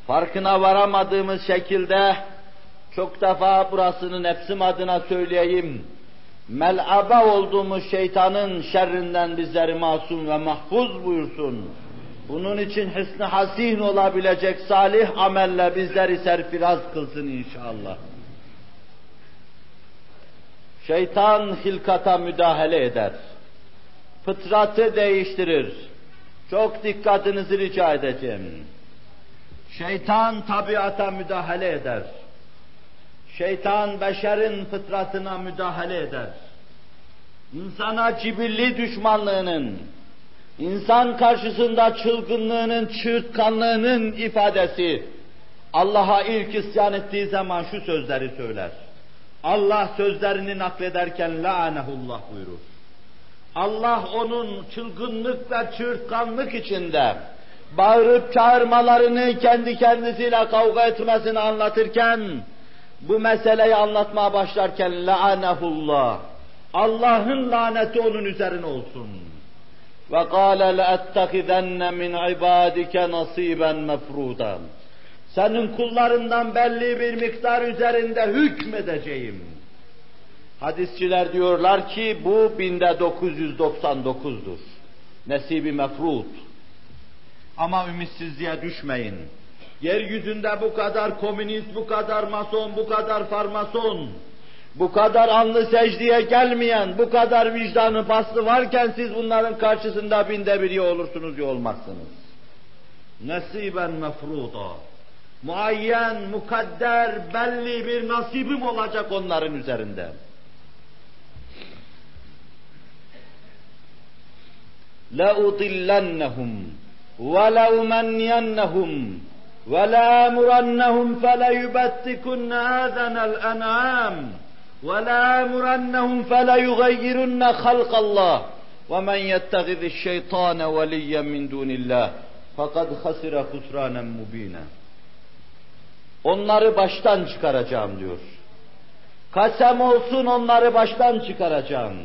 Farkına varamadığımız şekilde çok defa burasını nefsim adına söyleyeyim. Mel'aba olduğumuz şeytanın şerrinden bizleri masum ve mahfuz buyursun. Bunun için hısn hasin olabilecek salih amelle bizleri serfiraz kılsın inşallah. Şeytan hilkata müdahale eder. Fıtratı değiştirir. Çok dikkatinizi rica edeceğim. Şeytan tabiata müdahale eder. Şeytan beşerin fıtratına müdahale eder. İnsana cibilli düşmanlığının, insan karşısında çılgınlığının, çığırtkanlığının ifadesi, Allah'a ilk isyan ettiği zaman şu sözleri söyler. Allah sözlerini naklederken la'anehullah buyurur. Allah onun çılgınlık ve çığırtkanlık içinde bağırıp çağırmalarını kendi kendisiyle kavga etmesini anlatırken bu meseleyi anlatmaya başlarken la'anehullah Allah'ın laneti onun üzerine olsun. Ve kâle le'ettekizenne min ibadike nasiben mefruda. Senin kullarından belli bir miktar üzerinde hükmedeceğim. Hadisçiler diyorlar ki bu binde 999'dur. Nesibi mefrut. Ama ümitsizliğe düşmeyin. Yeryüzünde bu kadar komünist, bu kadar mason, bu kadar farmason, bu kadar anlı secdeye gelmeyen, bu kadar vicdanı bastı varken siz bunların karşısında binde biri olursunuz ya olmazsınız. Nesiben mefruda. Muayyen, mukadder, belli bir nasibim olacak onların üzerinde. لَاُضِلَّنَّهُمْ وَلَاُمَنِّيَنَّهُمْ وَلَامُرَنَّهُمْ فَلَيُبَتِّكُنَّ آذَنَ الْأَنْعَامِ وَلَامُرَنَّهُمْ فَلَيُغَيِّرُنَّ خَلْقَ اللّٰهِ وَمَنْ يَتَّخِذِ الشَّيْطَانَ وَلِيًّا مِنْ دُونِ اللّٰهِ فَقَدْ خَسِرَ خُسْرَانًا مُب۪ينًا Onları baştan çıkaracağım diyor. Kasem olsun onları baştan çıkaracağım.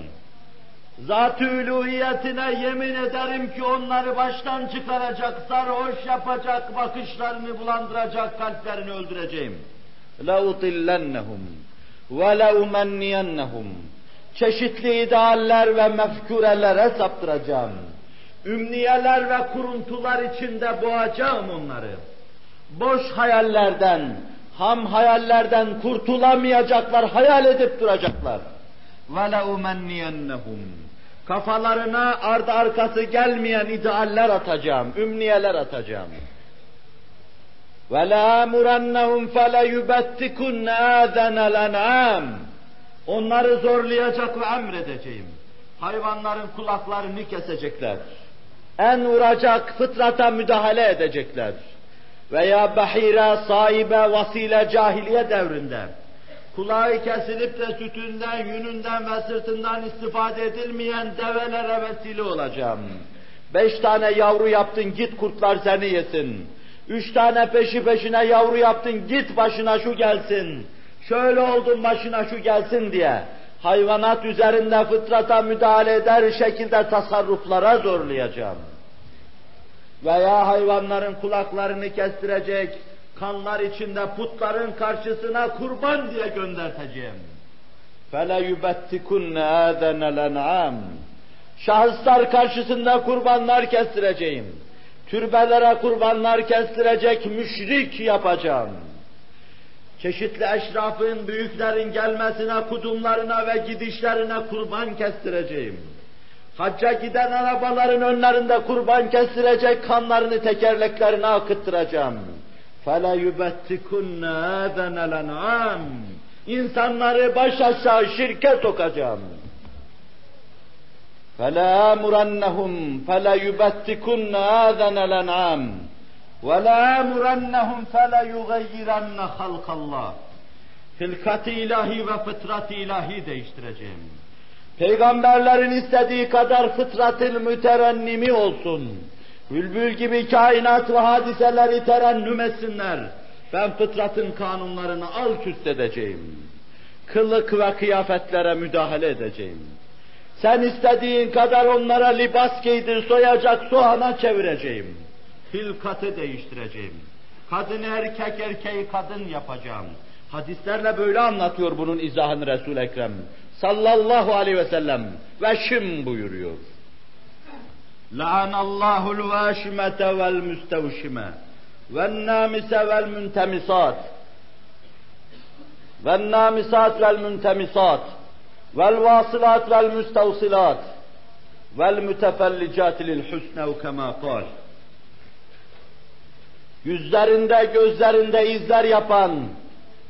Zat-ı uluhiyetine yemin ederim ki onları baştan çıkaracak, sarhoş yapacak, bakışlarını bulandıracak, kalplerini öldüreceğim. لَاُطِلَّنَّهُمْ وَلَاُمَنِّيَنَّهُمْ Çeşitli idealler ve mefkurelere saptıracağım. Ümniyeler ve kuruntular içinde boğacağım onları. Boş hayallerden, ham hayallerden kurtulamayacaklar, hayal edip duracaklar. وَلَاُمَنِّيَنَّهُمْ Kafalarına ardı arkası gelmeyen idealler atacağım, ümniyeler atacağım. وَلَامُرَنَّهُمْ فَلَيُبَتِّكُنَّ آذَنَ الْاَنْعَامِ Onları zorlayacak ve emredeceğim. Hayvanların kulaklarını kesecekler. En vuracak fıtrata müdahale edecekler. Veya bahire, sahibe, vasile cahiliye devrinde kulağı kesilip de sütünden, yününden ve sırtından istifade edilmeyen develere vesile olacağım. Beş tane yavru yaptın git kurtlar seni yesin. Üç tane peşi peşine yavru yaptın git başına şu gelsin. Şöyle oldun başına şu gelsin diye. Hayvanat üzerinde fıtrata müdahale eder şekilde tasarruflara zorlayacağım. Veya hayvanların kulaklarını kestirecek, kanlar içinde putların karşısına kurban diye gönderteceğim. فَلَا يُبَتِّكُنَّ آذَنَ الْاَنْعَامِ Şahıslar karşısında kurbanlar kestireceğim. Türbelere kurbanlar kestirecek müşrik yapacağım. Çeşitli eşrafın, büyüklerin gelmesine, kudumlarına ve gidişlerine kurban kestireceğim. Hacca giden arabaların önlerinde kurban kestirecek kanlarını tekerleklerine akıttıracağım. فَلَا يُبَتِّكُنَّ اَذَنَ الْاَنْعَامِ İnsanları baş aşağı şirke sokacağım. فَلَا أَمُرَنَّهُمْ فَلَا يُبَتِّكُنَّ آذَنَ الْاَنْعَامِ وَلَا أَمُرَنَّهُمْ فَلَا يُغَيِّرَنَّ خَلْقَ اللّٰهِ Hilkat-ı ilahi ve fıtrat-ı ilahi değiştireceğim. Peygamberlerin istediği kadar fıtratın müterennimi olsun. Bülbül gibi kainat ve hadiseleri terennüm etsinler. Ben fıtratın kanunlarını alt üst edeceğim. Kılık ve kıyafetlere müdahale edeceğim. Sen istediğin kadar onlara libas giydir, soyacak soğana çevireceğim. Hilkatı değiştireceğim. Kadın erkek, erkeği kadın yapacağım. Hadislerle böyle anlatıyor bunun izahını Resul Ekrem sallallahu aleyhi ve sellem ve şim buyuruyor. La'anallahu l-vâşimete vel müstevşime vel nâmise vel müntemisat vel nâmisat vel müntemisat vel vasılat vel müstevsilat vel mütefellicat lil husne kema kal. Yüzlerinde, gözlerinde izler yapan,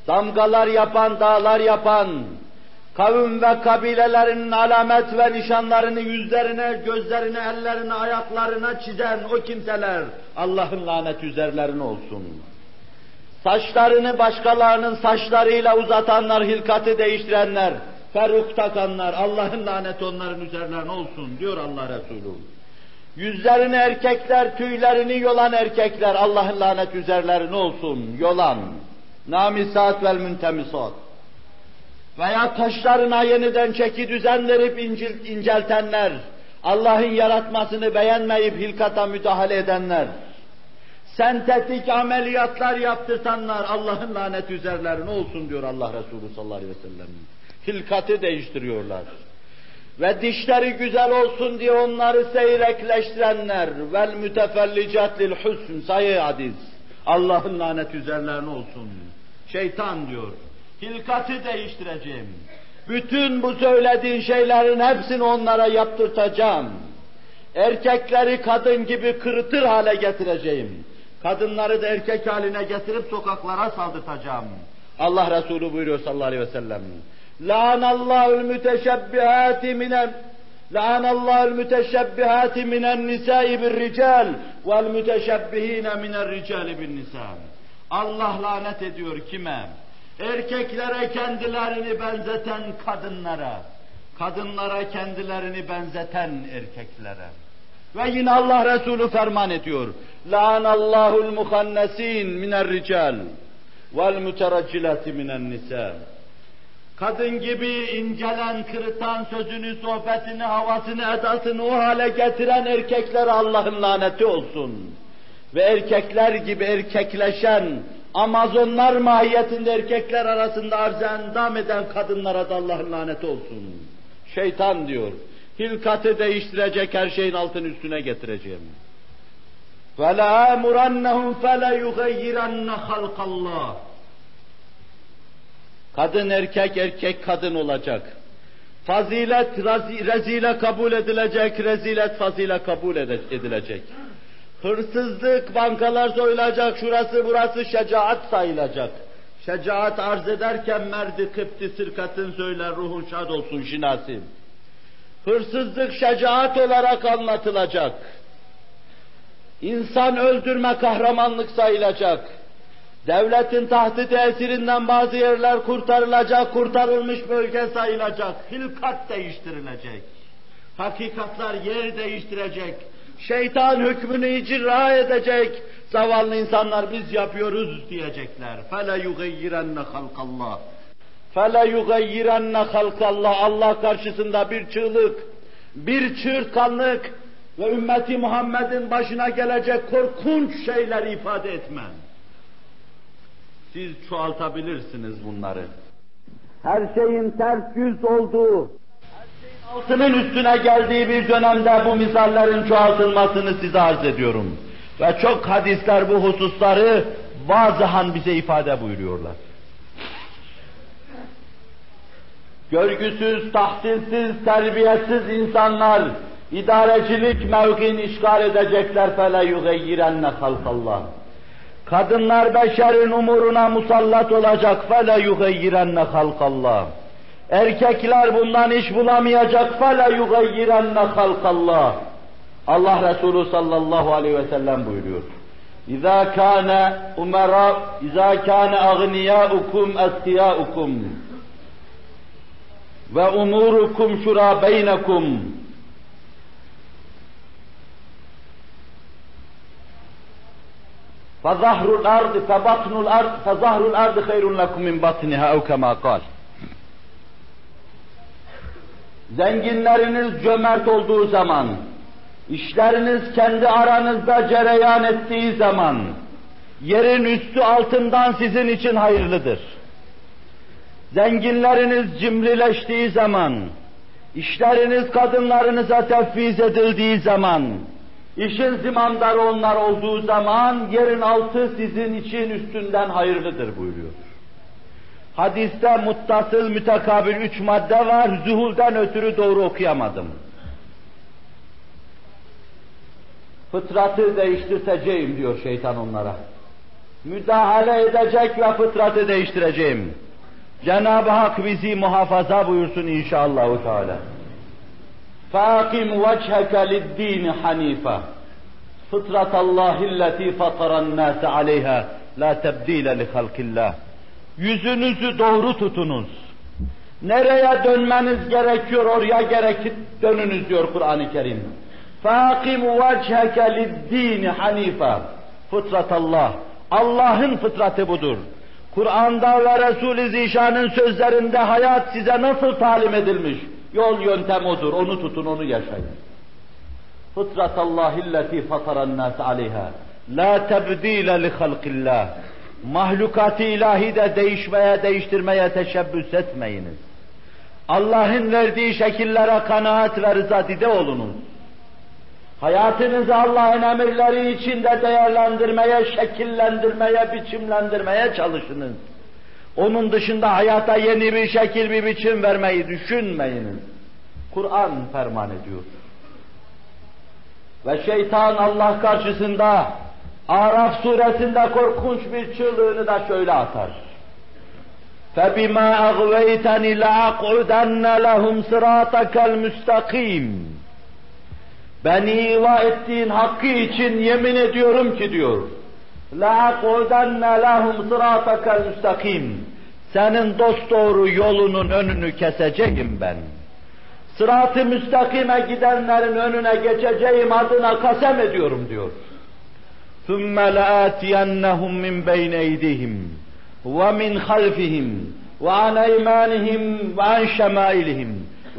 damgalar yapan, dağlar yapan, kavim ve kabilelerinin alamet ve nişanlarını yüzlerine, gözlerine, ellerine, ayaklarına çizen o kimseler Allah'ın lanet üzerlerine olsun. Saçlarını başkalarının saçlarıyla uzatanlar, hilkatı değiştirenler, feruk takanlar, Allah'ın laneti onların üzerlerine olsun diyor Allah Resulü. Yüzlerini erkekler, tüylerini yolan erkekler, Allah'ın lanet üzerlerine olsun, yolan. Namisat vel müntemisat veya taşlarına yeniden çeki düzen verip incil, inceltenler, Allah'ın yaratmasını beğenmeyip hilkata müdahale edenler, sentetik ameliyatlar yaptırtanlar Allah'ın lanet üzerlerine olsun diyor Allah Resulü sallallahu aleyhi ve sellem. Hilkatı değiştiriyorlar. Ve dişleri güzel olsun diye onları seyrekleştirenler vel mütefellicat lil husn sayı hadis. Allah'ın lanet üzerlerine olsun. Şeytan diyor hilkatı değiştireceğim. Bütün bu söylediğin şeylerin hepsini onlara yaptırtacağım. Erkekleri kadın gibi kırıtır hale getireceğim. Kadınları da erkek haline getirip sokaklara saldırtacağım. Allah Resulü buyuruyor sallallahu aleyhi ve sellem. La'anallahul müteşebbihati minen La'anallahul müteşebbihati minen nisa'i bir rical vel müteşebbihine minen ricali bin nisa. Allah lanet ediyor kime? Erkeklere kendilerini benzeten kadınlara, kadınlara kendilerini benzeten erkeklere. Ve yine Allah Resulü ferman ediyor. La'anallahul muhannesin miner rical vel müteraccilati minen nisa. Kadın gibi incelen, kırıtan sözünü, sohbetini, havasını, edasını o hale getiren erkeklere Allah'ın laneti olsun. Ve erkekler gibi erkekleşen, Amazonlar mahiyetinde erkekler arasında arz endam eden kadınlara da Allah'ın laneti olsun. Şeytan diyor, hilkatı değiştirecek her şeyin altın üstüne getireceğim. فَلَا اَمُرَنَّهُمْ فَلَا يُغَيِّرَنَّ خَلْقَ اللّٰهِ Kadın erkek, erkek kadın olacak. Fazilet rezile kabul edilecek, rezilet fazile kabul edilecek. Hırsızlık, bankalar soyulacak, şurası burası şecaat sayılacak. Şecaat arz ederken merdi kıpti sırkatın söyler ruhun şad olsun şinasim. Hırsızlık şecaat olarak anlatılacak. İnsan öldürme kahramanlık sayılacak. Devletin tahtı tesirinden bazı yerler kurtarılacak, kurtarılmış bölge sayılacak. Hilkat değiştirilecek. Hakikatlar yer değiştirecek şeytan hükmünü icra edecek, zavallı insanlar biz yapıyoruz diyecekler. فَلَا يُغَيِّرَنَّ خَلْقَ اللّٰهِ فَلَا يُغَيِّرَنَّ خَلْقَ اللّٰهِ Allah karşısında bir çığlık, bir çığırtkanlık ve ümmeti Muhammed'in başına gelecek korkunç şeyler ifade etmem. Siz çoğaltabilirsiniz bunları. Her şeyin ters yüz olduğu, altının üstüne geldiği bir dönemde bu misallerin çoğaltılmasını size arz ediyorum. Ve çok hadisler bu hususları bazıhan bize ifade buyuruyorlar. Görgüsüz, tahsilsiz, terbiyesiz insanlar idarecilik mevkin işgal edecekler fele yugeyyirenle halkallah. Kadınlar beşerin umuruna musallat olacak fele yugeyyirenle halkallah. Erkekler bundan iş bulamayacak فَلَا يُغَيِّرَنَّ خَلْقَ اللّٰهِ Allah Resulü sallallahu aleyhi ve sellem buyuruyor. İza kana umara, iza kana aghniyaukum eskiyaukum ve umurukum şura beynekum فظهر الأرض فبطن الأرض فظهر الأرض خير لكم من بطنها أو كما قال Zenginleriniz cömert olduğu zaman, işleriniz kendi aranızda cereyan ettiği zaman, yerin üstü altından sizin için hayırlıdır. Zenginleriniz cimrileştiği zaman, işleriniz kadınlarınıza tefviz edildiği zaman, işin zimandarı onlar olduğu zaman, yerin altı sizin için üstünden hayırlıdır buyuruyor. Hadiste muttasıl mütekabil üç madde var, zuhulden ötürü doğru okuyamadım. Fıtratı değiştirteceğim diyor şeytan onlara. Müdahale edecek ve fıtratı değiştireceğim. Cenab-ı Hak bizi muhafaza buyursun inşallah. Teala. فَاقِمْ وَجْهَكَ لِلدِّينِ حَن۪يفًا فِطْرَةَ اللّٰهِ الَّتِي فَطَرَ النَّاسَ عَلَيْهَا لَا تَبْد۪يلَ لِخَلْقِ اللّٰهِ Yüzünüzü doğru tutunuz. Nereye dönmeniz gerekiyor oraya gerekip dönünüz diyor Kur'an-ı Kerim. فَاقِمْ وَجْهَكَ لِلدِّينِ حَن۪يفًا Fıtrat Allah. Allah'ın fıtratı budur. Kur'an'da ve Resul-i Zişan'ın sözlerinde hayat size nasıl talim edilmiş? Yol yöntem odur. Onu tutun, onu yaşayın. Fıtrat Allahilleti fataran nas aleyha. La tebdile li halqillah. Mahlukat-ı ilahi de değişmeye, değiştirmeye teşebbüs etmeyiniz. Allah'ın verdiği şekillere kanaat ve rızadide olunuz. Hayatınızı Allah'ın emirleri içinde değerlendirmeye, şekillendirmeye, biçimlendirmeye çalışınız. Onun dışında hayata yeni bir şekil, bir biçim vermeyi düşünmeyiniz. Kur'an ferman ediyor. Ve şeytan Allah karşısında Araf suresinde korkunç bir çığlığını da şöyle atar. فَبِمَا أَغْوَيْتَنِ لَأَقْعُدَنَّ لَهُمْ صِرَاطَكَ الْمُسْتَقِيمِ Beni iva ettiğin hakkı için yemin ediyorum ki diyor. لَاَقْعُدَنَّ لَهُمْ صِرَاطَكَ الْمُسْتَقِيمِ Senin dosdoğru yolunun önünü keseceğim ben. Sırat-ı müstakime gidenlerin önüne geçeceğim adına kasem ediyorum diyor. ثُمَّ لَآتِيَنَّهُمْ مِنْ بَيْنَ اَيْدِهِمْ وَمِنْ خَلْفِهِمْ وَعَنْ اَيْمَانِهِمْ وَعَنْ شَمَائِلِهِمْ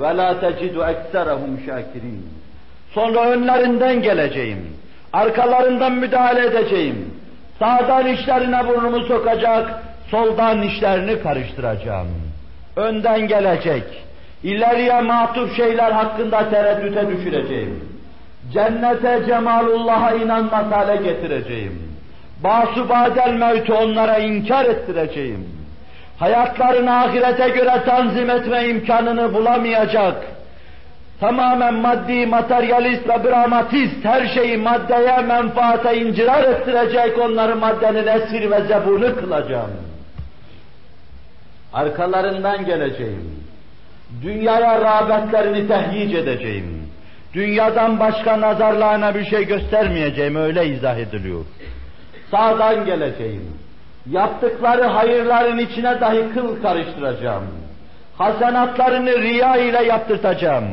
وَلَا تَجِدُ اَكْسَرَهُمْ شَاكِرِينَ Sonra önlerinden geleceğim. Arkalarından müdahale edeceğim. Sağdan işlerine burnumu sokacak, soldan işlerini karıştıracağım. Önden gelecek. İleriye matuf şeyler hakkında tereddüte düşüreceğim. Cennete cemalullah'a inanmaz hale getireceğim. Basu badel mevti onlara inkar ettireceğim. Hayatlarını ahirete göre tanzim etme imkanını bulamayacak tamamen maddi, materyalist ve dramatist her şeyi maddeye, menfaate incirar ettirecek onları maddenin esir ve zebunu kılacağım. Arkalarından geleceğim. Dünyaya rağbetlerini tehyic edeceğim. Dünyadan başka nazarlarına bir şey göstermeyeceğim, öyle izah ediliyor. Sağdan geleceğim. Yaptıkları hayırların içine dahi kıl karıştıracağım. Hasenatlarını riya ile yaptırtacağım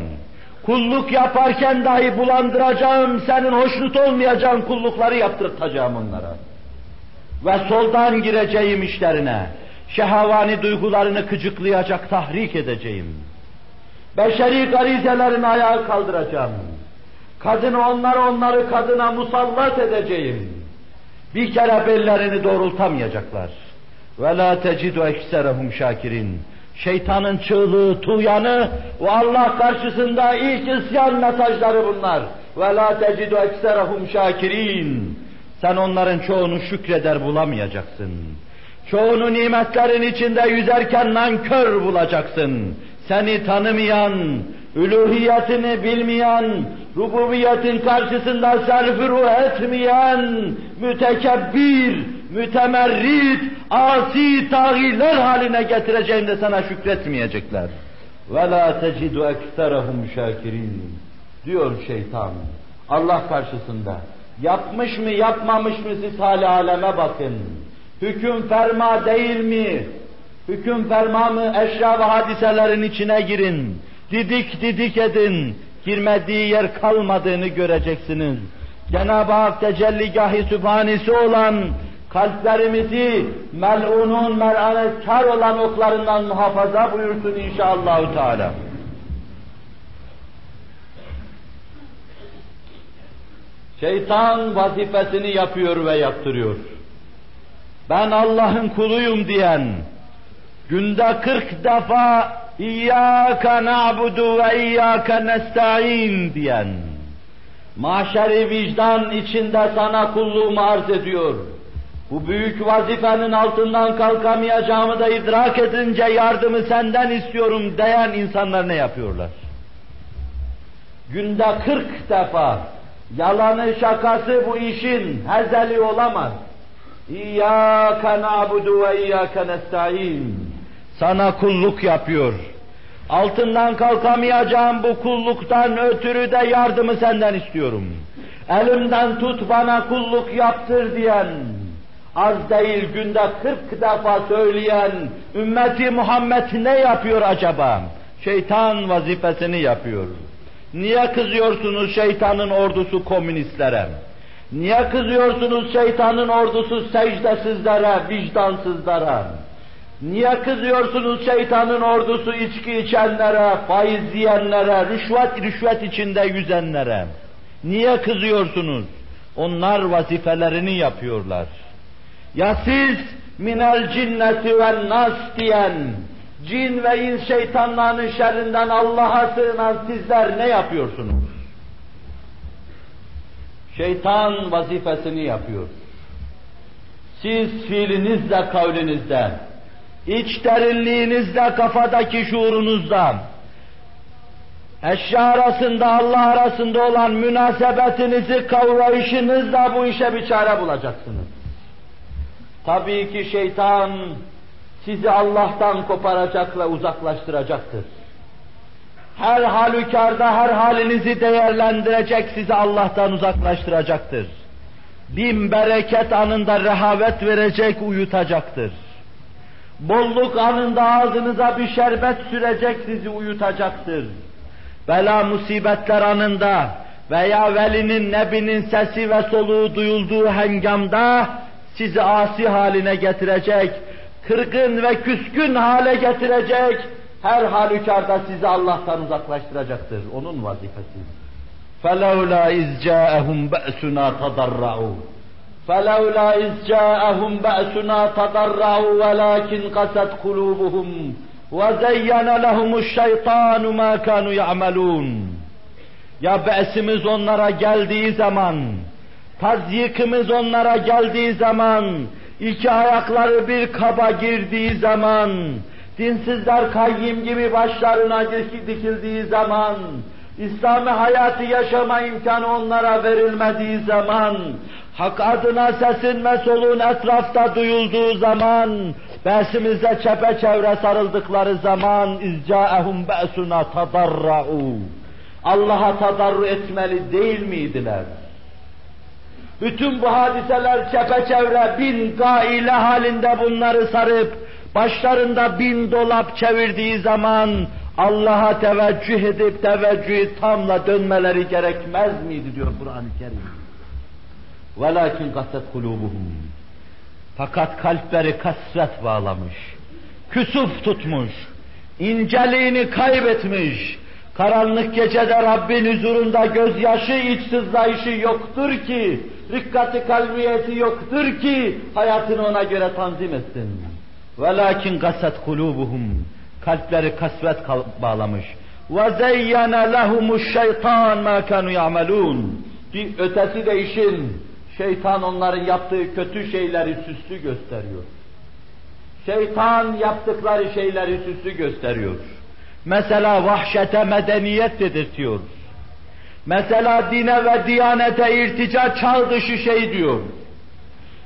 Kulluk yaparken dahi bulandıracağım, senin hoşnut olmayacağın kullukları yaptırtacağım onlara. Ve soldan gireceğim işlerine, şehavani duygularını kıcıklayacak, tahrik edeceğim. Beşeri garizelerini ayağa kaldıracağım. Kadını onları onları kadına musallat edeceğim. Bir kere bellerini doğrultamayacaklar. Ve la tecidu ekserehum şakirin Şeytanın çığlığı, tuğyanı ve Allah karşısında ilk isyan mesajları bunlar. Ve la tecidu ekserahum şakirin. Sen onların çoğunu şükreder bulamayacaksın. Çoğunu nimetlerin içinde yüzerken nankör bulacaksın Seni tanımayan, üluhiyetini bilmeyen, rububiyetin karşısında serfuru etmeyen, mütekebbir, mütemerrit, asi tağiler haline getireceğim de sana şükretmeyecekler. وَلَا تَجِدُ اَكْثَرَهُمْ شَاكِرِينَ diyor şeytan. Allah karşısında. Yapmış mı yapmamış mı siz hali aleme bakın. Hüküm ferma değil mi? Hüküm ferma mı eşya ve hadiselerin içine girin. Didik didik edin. Girmediği yer kalmadığını göreceksiniz. Cenab-ı Hak tecelligahı sübhanesi olan kalplerimizi mel'unun mer'anetkar olan oklarından muhafaza buyursun inşallahü teala. Şeytan vazifesini yapıyor ve yaptırıyor. Ben Allah'ın kuluyum diyen, günde kırk defa İyyâke na'budu ve iyyâke nesta'in diyen, mahşeri vicdan içinde sana kulluğumu arz ediyor. Bu büyük vazifenin altından kalkamayacağımı da idrak edince yardımı senden istiyorum diyen insanlar ne yapıyorlar? Günde kırk defa yalanı şakası bu işin hezeli olamaz. İyyâke na'budu ve iyyâke nesta'in. Sana kulluk yapıyor. Altından kalkamayacağım bu kulluktan ötürü de yardımı senden istiyorum. Elimden tut bana kulluk yaptır diyen, az değil günde kırk defa söyleyen ümmeti Muhammed ne yapıyor acaba? Şeytan vazifesini yapıyor. Niye kızıyorsunuz şeytanın ordusu komünistlere? Niye kızıyorsunuz şeytanın ordusu secdesizlere, vicdansızlara? Niye kızıyorsunuz şeytanın ordusu içki içenlere, faiz yiyenlere, rüşvet rüşvet içinde yüzenlere? Niye kızıyorsunuz? Onlar vazifelerini yapıyorlar. Ya siz minel cinneti ve nas diyen, cin ve ins şeytanların şerrinden Allah'a sığınan sizler ne yapıyorsunuz? Şeytan vazifesini yapıyor. Siz fiilinizle, kavlinizde, iç derinliğinizle, kafadaki şuurunuzda, eşya arasında, Allah arasında olan münasebetinizi kavrayışınızla bu işe bir çare bulacaksınız. Tabii ki şeytan sizi Allah'tan koparacak ve uzaklaştıracaktır. Her halükarda her halinizi değerlendirecek, sizi Allah'tan uzaklaştıracaktır. Bin bereket anında rehavet verecek, uyutacaktır. Bolluk anında ağzınıza bir şerbet sürecek, sizi uyutacaktır. Bela musibetler anında veya velinin, nebinin sesi ve soluğu duyulduğu hengamda sizi asi haline getirecek, kırgın ve küskün hale getirecek, her halükarda sizi Allah'tan uzaklaştıracaktır. Onun vazifesi. فَلَوْلَا اِذْ جَاءَهُمْ بَأْسُنَا تَضَرَّعُوا فَلَوْلَا اِذْ جَاءَهُمْ بَأْسُنَا تَضَرَّعُوا وَلَكِنْ قَسَتْ قُلُوبُهُمْ وَزَيَّنَ لَهُمُ الشَّيْطَانُ مَا كَانُوا يَعْمَلُونَ. Ya be'simiz onlara geldiği zaman, tazyikimiz onlara geldiği zaman, iki ayakları bir kaba girdiği zaman, dinsizler kayyim gibi başlarına dikildiği zaman, İslami hayatı yaşama imkanı onlara verilmediği zaman, hak adına sesin ve soluğun etrafta duyulduğu zaman, besimizde çepeçevre sarıldıkları zaman, izcaehum be'suna tadarra'u. Allah'a tadarru etmeli değil miydiler? Bütün bu hadiseler çepeçevre bin gaile halinde bunları sarıp, başlarında bin dolap çevirdiği zaman Allah'a teveccüh edip teveccühü tamla dönmeleri gerekmez miydi diyor Kur'an-ı Kerim. وَلَاكِنْ قَسَتْ قُلُوبُهُمْ Fakat kalpleri kasret bağlamış, küsuf tutmuş, inceliğini kaybetmiş, karanlık gecede Rabbin huzurunda gözyaşı, iç sızlayışı yoktur ki, rikkati kalbiyeti yoktur ki, hayatını ona göre tanzim etsin. وَلَاكِنْ قَسَتْ قُلُوبُهُمْ Kalpleri kasvet bağlamış. وَزَيَّنَ لَهُمُ الشَّيْطَانَ مَا كَانُوا يَعْمَلُونَ Bir ötesi de işin, Şeytan onların yaptığı kötü şeyleri süslü gösteriyor. Şeytan yaptıkları şeyleri süslü gösteriyor. Mesela vahşete medeniyet dedirtiyor. Mesela dine ve diyanete irtica çağ dışı şey diyor.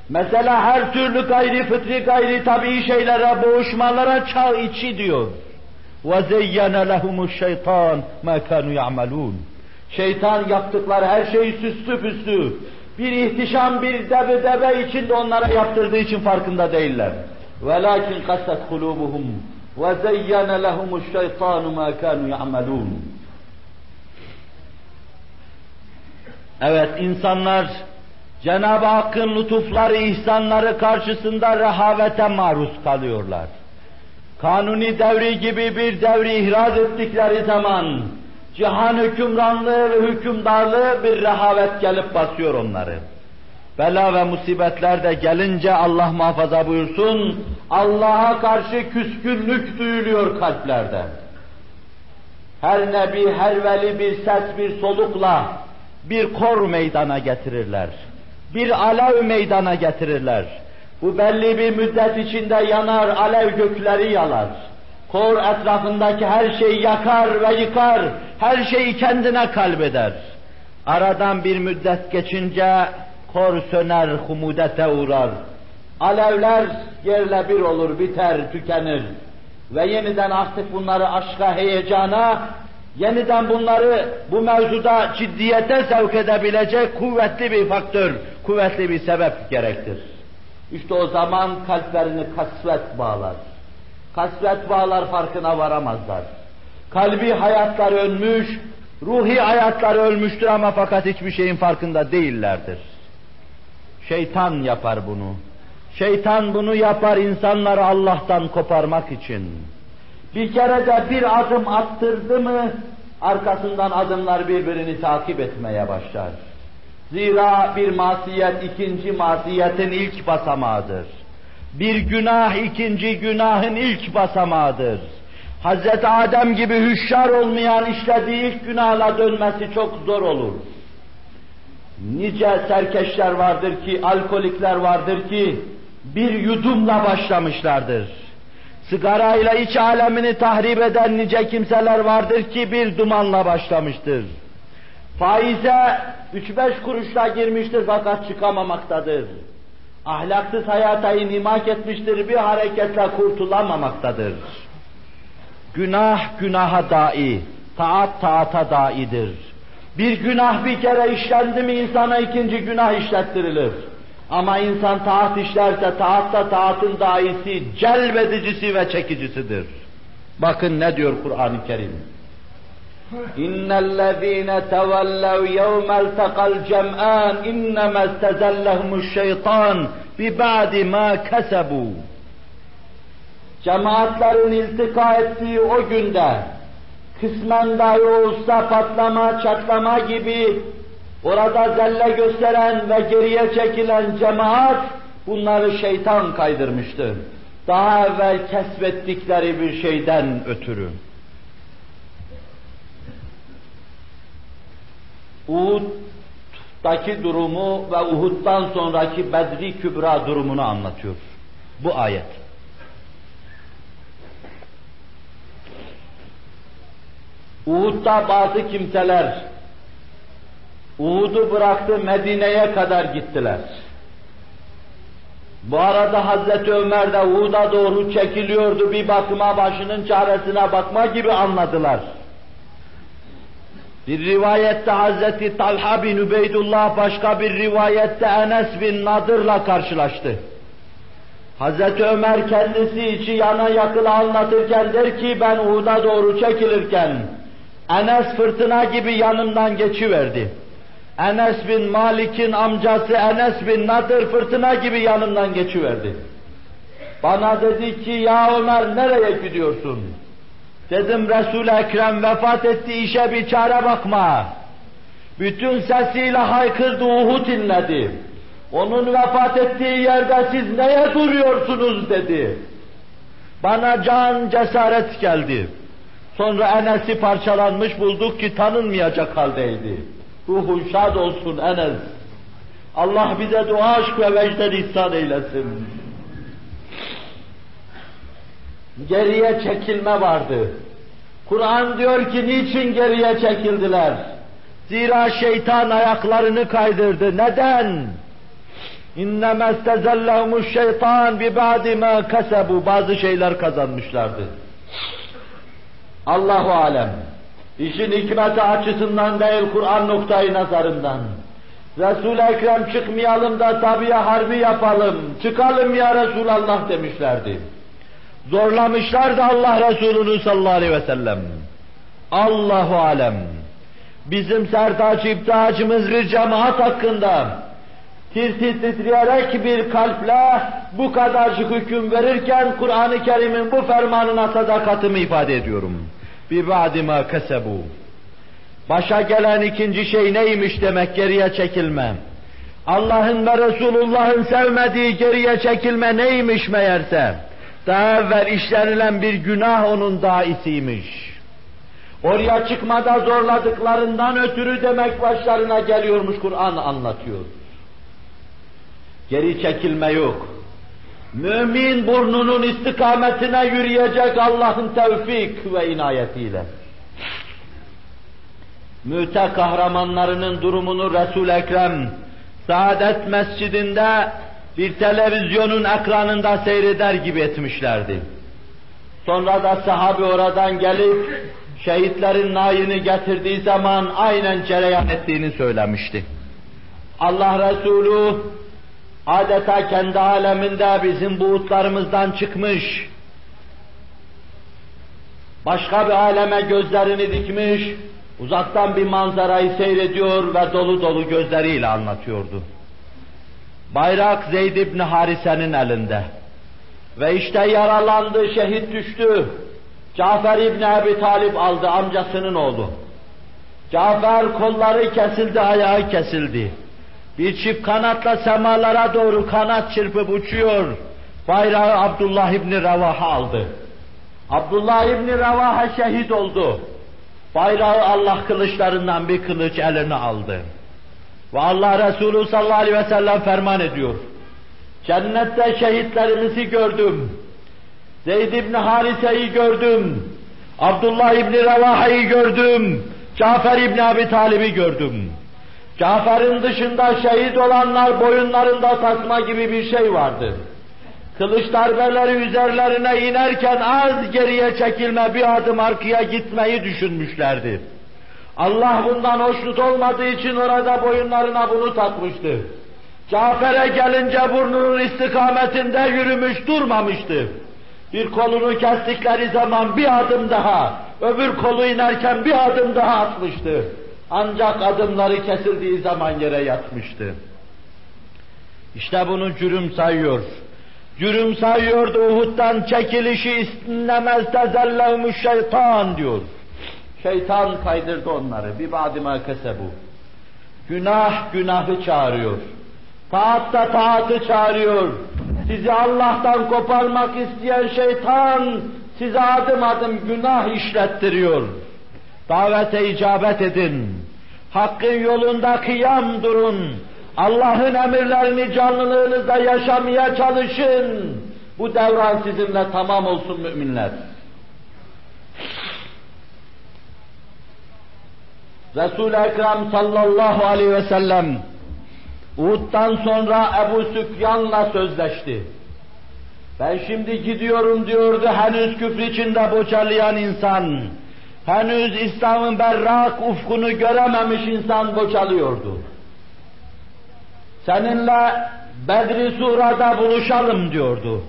Mesela her türlü gayri fıtri gayri tabii şeylere boğuşmalara çağ içi diyor. وَزَيَّنَ لَهُمُ الشَّيْطَانِ مَا كَانُوا يَعْمَلُونَ Şeytan yaptıkları her şeyi süslü püslü, bir ihtişam, bir debe debe içinde onlara yaptırdığı için farkında değiller. وَلَاكِنْ قَسَتْ قُلُوبُهُمْ وَزَيَّنَ لَهُمُ الشَّيْطَانُ مَا كَانُوا يَعْمَلُونَ Evet insanlar Cenab-ı Hakk'ın lütufları, ihsanları karşısında rehavete maruz kalıyorlar. Kanuni devri gibi bir devri ihraz ettikleri zaman cihan hükümranlığı ve hükümdarlığı bir rehavet gelip basıyor onları. Bela ve musibetler de gelince Allah muhafaza buyursun, Allah'a karşı küskünlük duyuluyor kalplerde. Her nebi, her veli bir ses, bir solukla bir kor meydana getirirler. Bir alev meydana getirirler. Bu belli bir müddet içinde yanar, alev gökleri yalar. Kor etrafındaki her şeyi yakar ve yıkar, her şeyi kendine kalbeder. Aradan bir müddet geçince kor söner, humudete uğrar. Alevler yerle bir olur, biter, tükenir. Ve yeniden artık bunları aşka, heyecana, yeniden bunları bu mevzuda ciddiyete sevk edebilecek kuvvetli bir faktör, kuvvetli bir sebep gerektir. İşte o zaman kalplerini kasvet bağlar. Kasvet bağlar farkına varamazlar. Kalbi hayatlar ölmüş, ruhi hayatlar ölmüştür ama fakat hiçbir şeyin farkında değillerdir. Şeytan yapar bunu. Şeytan bunu yapar insanları Allah'tan koparmak için. Bir kere de bir adım attırdı mı, arkasından adımlar birbirini takip etmeye başlar. Zira bir masiyet ikinci masiyetin ilk basamağıdır. Bir günah ikinci günahın ilk basamağıdır. Hazreti Adem gibi hüşyar olmayan işlediği ilk günahla dönmesi çok zor olur. Nice serkeşler vardır ki, alkolikler vardır ki, bir yudumla başlamışlardır. Sigarayla iç alemini tahrip eden nice kimseler vardır ki bir dumanla başlamıştır. Faize üç beş kuruşla girmiştir fakat çıkamamaktadır. Ahlaksız hayata inimak etmiştir bir hareketle kurtulamamaktadır. Günah günaha dai, taat taata daidir. Bir günah bir kere işlendi mi insana ikinci günah işlettirilir. Ama insan taat işlerse taatta taatın daisi, celbedicisi ve çekicisidir. Bakın ne diyor Kur'an-ı Kerim. إن الذين تولوا يوم التقى الجمعان إنما استزلهم الشيطان ببعد ما كسبوا Cemaatlerin iltika ettiği o günde kısmen dahi olsa patlama, çatlama gibi orada zelle gösteren ve geriye çekilen cemaat bunları şeytan kaydırmıştı. Daha evvel kesbettikleri bir şeyden ötürü. Uhud'daki durumu ve Uhud'dan sonraki Bedri Kübra durumunu anlatıyor. Bu ayet. Uhud'da bazı kimseler Uhud'u bıraktı Medine'ye kadar gittiler. Bu arada Hazreti Ömer de Uhud'a doğru çekiliyordu bir bakıma başının çaresine bakma gibi anladılar. Bir rivayette Hazreti Talha bin Übeydullah başka bir rivayette Enes bin Nadır'la karşılaştı. Hazreti Ömer kendisi içi yana yakıla anlatırken der ki ben Uhud'a doğru çekilirken Enes fırtına gibi yanımdan geçiverdi. Enes bin Malik'in amcası Enes bin Nadir fırtına gibi yanımdan geçiverdi. Bana dedi ki ya Ömer nereye gidiyorsun? Dedim Resul-i Ekrem vefat etti işe bir çare bakma. Bütün sesiyle haykırdı Uhud inledi. Onun vefat ettiği yerde siz neye duruyorsunuz dedi. Bana can cesaret geldi. Sonra Enes'i parçalanmış bulduk ki tanınmayacak haldeydi. Ruhun şad olsun Enes. Allah bize dua aşk ve vecden ihsan eylesin. Geriye çekilme vardı. Kur'an diyor ki niçin geriye çekildiler? Zira şeytan ayaklarını kaydırdı. Neden? İnnemâ istezellehumuş şeytan bi ba'di mâ kasebu. Bazı şeyler kazanmışlardı. Allahu alem. İşin hikmeti açısından değil Kur'an noktayı nazarından. Resul-i Ekrem çıkmayalım da tabiye harbi yapalım. Çıkalım ya Resulallah demişlerdi. Zorlamışlardı Allah Resulü'nü sallallahu aleyhi ve sellem. Allahu alem. Bizim sertaç iptihacımız bir cemaat hakkında tir tir titreyerek bir kalple bu kadarcık hüküm verirken Kur'an-ı Kerim'in bu fermanına sadakatimi ifade ediyorum. Bir badima kesebu. Başa gelen ikinci şey neymiş demek geriye çekilme. Allah'ın ve Resulullah'ın sevmediği geriye çekilme neymiş meğerse. Daha evvel işlenilen bir günah onun daisiymiş. Oraya çıkmada zorladıklarından ötürü demek başlarına geliyormuş Kur'an anlatıyor. Geri çekilme yok. Mümin burnunun istikametine yürüyecek Allah'ın tevfik ve inayetiyle. Müte kahramanlarının durumunu Resul Ekrem Saadet Mescidinde bir televizyonun ekranında seyreder gibi etmişlerdi. Sonra da sahabe oradan gelip şehitlerin nayını getirdiği zaman aynen cereyan ettiğini söylemişti. Allah Resulü adeta kendi aleminde bizim buğutlarımızdan çıkmış, başka bir aleme gözlerini dikmiş, uzaktan bir manzarayı seyrediyor ve dolu dolu gözleriyle anlatıyordu. Bayrak Zeyd İbni Harise'nin elinde. Ve işte yaralandı, şehit düştü. Cafer İbni Ebi Talip aldı, amcasının oğlu. Cafer kolları kesildi, ayağı kesildi. Bir çift kanatla semalara doğru kanat çırpıp uçuyor. Bayrağı Abdullah İbni Revaha aldı. Abdullah İbni Revaha şehit oldu. Bayrağı Allah kılıçlarından bir kılıç eline aldı. Ve Allah Resulü sallallahu aleyhi ve sellem ferman ediyor. Cennette şehitlerimizi gördüm. Zeyd İbni Harise'yi gördüm. Abdullah İbni Revaha'yı gördüm. Cafer İbni Abi Talib'i gördüm. Cafer'in dışında şehit olanlar boyunlarında tasma gibi bir şey vardı. Kılıç darbeleri üzerlerine inerken az geriye çekilme bir adım arkaya gitmeyi düşünmüşlerdi. Allah bundan hoşnut olmadığı için orada boyunlarına bunu takmıştı. Cafer'e gelince burnunun istikametinde yürümüş durmamıştı. Bir kolunu kestikleri zaman bir adım daha, öbür kolu inerken bir adım daha atmıştı. Ancak adımları kesildiği zaman yere yatmıştı. İşte bunu cürüm sayıyor. Cürüm sayıyordu Uhud'dan çekilişi istemez tezellevmüş şeytan diyor. Şeytan kaydırdı onları. Bir badima kesebu. Günah günahı çağırıyor. Taat da taatı çağırıyor. Sizi Allah'tan koparmak isteyen şeytan size adım adım günah işlettiriyor. Davete icabet edin. Hakkın yolunda kıyam durun. Allah'ın emirlerini canlılığınızda yaşamaya çalışın. Bu devran sizinle tamam olsun müminler. Resul-i Ekrem sallallahu aleyhi ve sellem Uhud'dan sonra Ebu Süfyan'la sözleşti. Ben şimdi gidiyorum diyordu henüz küfür içinde bocalayan insan. Henüz İslam'ın berrak ufkunu görememiş insan bocalıyordu. Seninle Bedri Sura'da buluşalım diyordu.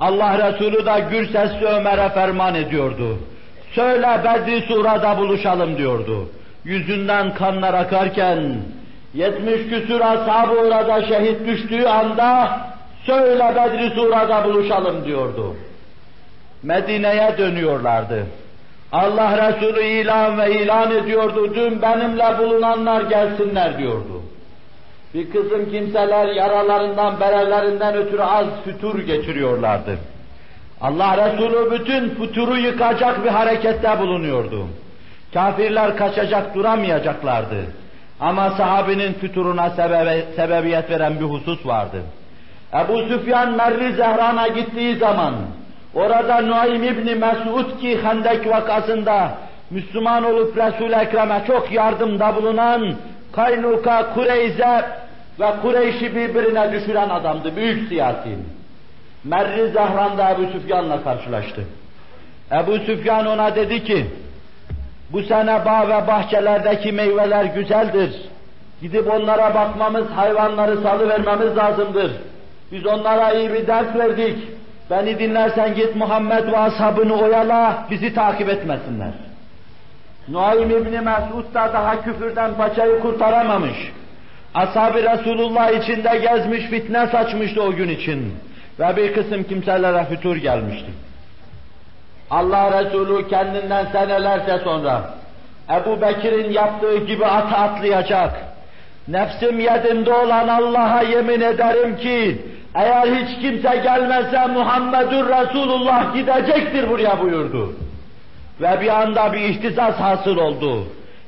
Allah Resulü de gür sesli Ömer'e ferman ediyordu. Söyle Bedri Sura'da buluşalım diyordu. Yüzünden kanlar akarken, yetmiş küsur ashabı orada şehit düştüğü anda, söyle Bedri Sura'da buluşalım diyordu. Medine'ye dönüyorlardı. Allah Resulü ilan ve ilan ediyordu, dün benimle bulunanlar gelsinler diyordu. Bir kısım kimseler yaralarından, berelerinden ötürü az fütur geçiriyorlardı. Allah Resulü bütün füturu yıkacak bir harekette bulunuyordu. Kafirler kaçacak duramayacaklardı. Ama sahabinin füturuna sebebe, sebebiyet veren bir husus vardı. Ebu Süfyan Merri Zehran'a gittiği zaman orada Nuaym İbni Mesud ki Hendek vakasında Müslüman olup Resul-i Ekrem'e çok yardımda bulunan Kaynuka, Kureyze ve Kureyş'i birbirine düşüren adamdı, büyük siyasi. Merri Zehran'da Ebu Süfyan'la karşılaştı. Ebu Süfyan ona dedi ki, bu sene bağ ve bahçelerdeki meyveler güzeldir. Gidip onlara bakmamız, hayvanları salıvermemiz lazımdır. Biz onlara iyi bir ders verdik. Beni dinlersen git Muhammed ve ashabını oyala, bizi takip etmesinler. Nuaym İbni Mesud da daha küfürden paçayı kurtaramamış. Ashab-ı Resulullah içinde gezmiş, fitne saçmıştı o gün için. Ve bir kısım kimselere fütur gelmişti. Allah Resulü kendinden senelerce sonra Ebu Bekir'in yaptığı gibi ata atlayacak. Nefsim yedimde olan Allah'a yemin ederim ki eğer hiç kimse gelmezse Muhammedur Resulullah gidecektir buraya buyurdu. Ve bir anda bir ihtisas hasıl oldu.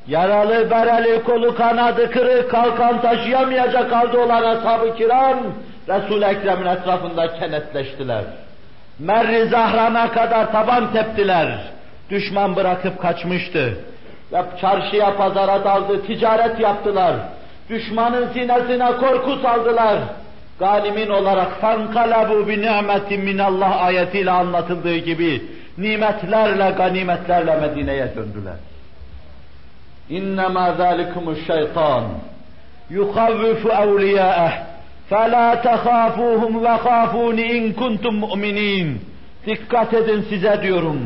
Yaralı, bereli, kolu kanadı kırık, kalkan taşıyamayacak halde olan ashab-ı kiram, Resul-i Ekrem'in etrafında kenetleştiler. Merri Zahran'a kadar taban teptiler. Düşman bırakıp kaçmıştı. Ve çarşıya pazara daldı, ticaret yaptılar. Düşmanın sinesine korku saldılar. Galimin olarak fankalabu bi ni'metin minallah ayetiyle anlatıldığı gibi nimetlerle, ganimetlerle Medine'ye döndüler. İnnemâ zâlikumuş şeytan yukavvifu evliyâeh فَلَا تَخَافُوهُمْ وَخَافُونِ اِنْ كُنْتُمْ مُؤْمِنِينَ Dikkat edin size diyorum.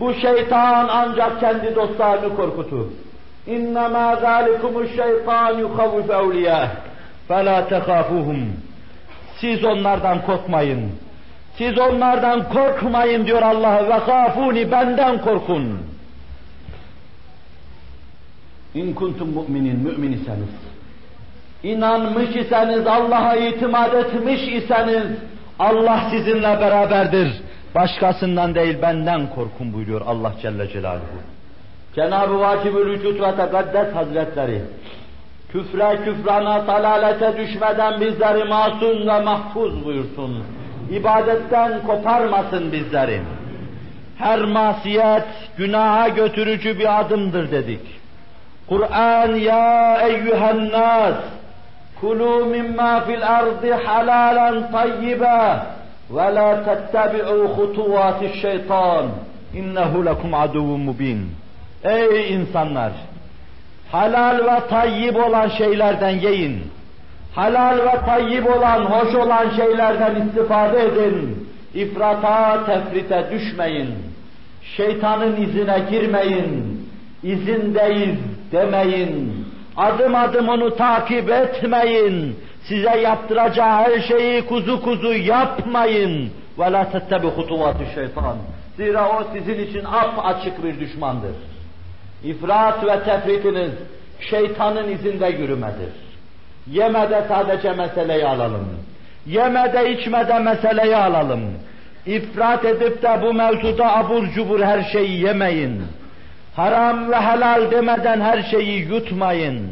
Bu şeytan ancak kendi dostlarını korkutur. اِنَّمَا ذَٰلِكُمُ الشَّيْطَانُ يُخَوِّفَ اَوْلِيَاهِ فَلَا تَخَافُوهُمْ Siz onlardan korkmayın. Siz onlardan korkmayın diyor Allah ve kafuni benden korkun. İn kuntum mu'minin mümin iseniz inanmış iseniz, Allah'a itimat etmiş iseniz, Allah sizinle beraberdir. Başkasından değil benden korkun buyuruyor Allah Celle Celaluhu. Cenab-ı Vacib-ül Vücud ve Tekaddes Hazretleri, küfre, küfrana, dalalete düşmeden bizleri masum ve mahfuz buyursun. İbadetten koparmasın bizleri. Her masiyet günaha götürücü bir adımdır dedik. Kur'an ya eyyühen nas Kulu mimma fil ardı halalen tayyibe ve la tettebi'u hutuvati şeytan innehu lekum aduvun mubin. Ey insanlar! Halal ve tayyib olan şeylerden yiyin. Halal ve tayyib olan, hoş olan şeylerden istifade edin. İfrata, tefrite düşmeyin. Şeytanın izine girmeyin. İzindeyiz demeyin Adım adım onu takip etmeyin. Size yaptıracağı her şeyi kuzu kuzu yapmayın. Ve la tettebi hutuvatü şeytan. Zira o sizin için ap açık bir düşmandır. İfrat ve tefritiniz şeytanın izinde yürümedir. Yemede sadece meseleyi alalım. Yemede içmede meseleyi alalım. İfrat edip de bu mevzuda abur cubur her şeyi yemeyin. Haram ve helal demeden her şeyi yutmayın.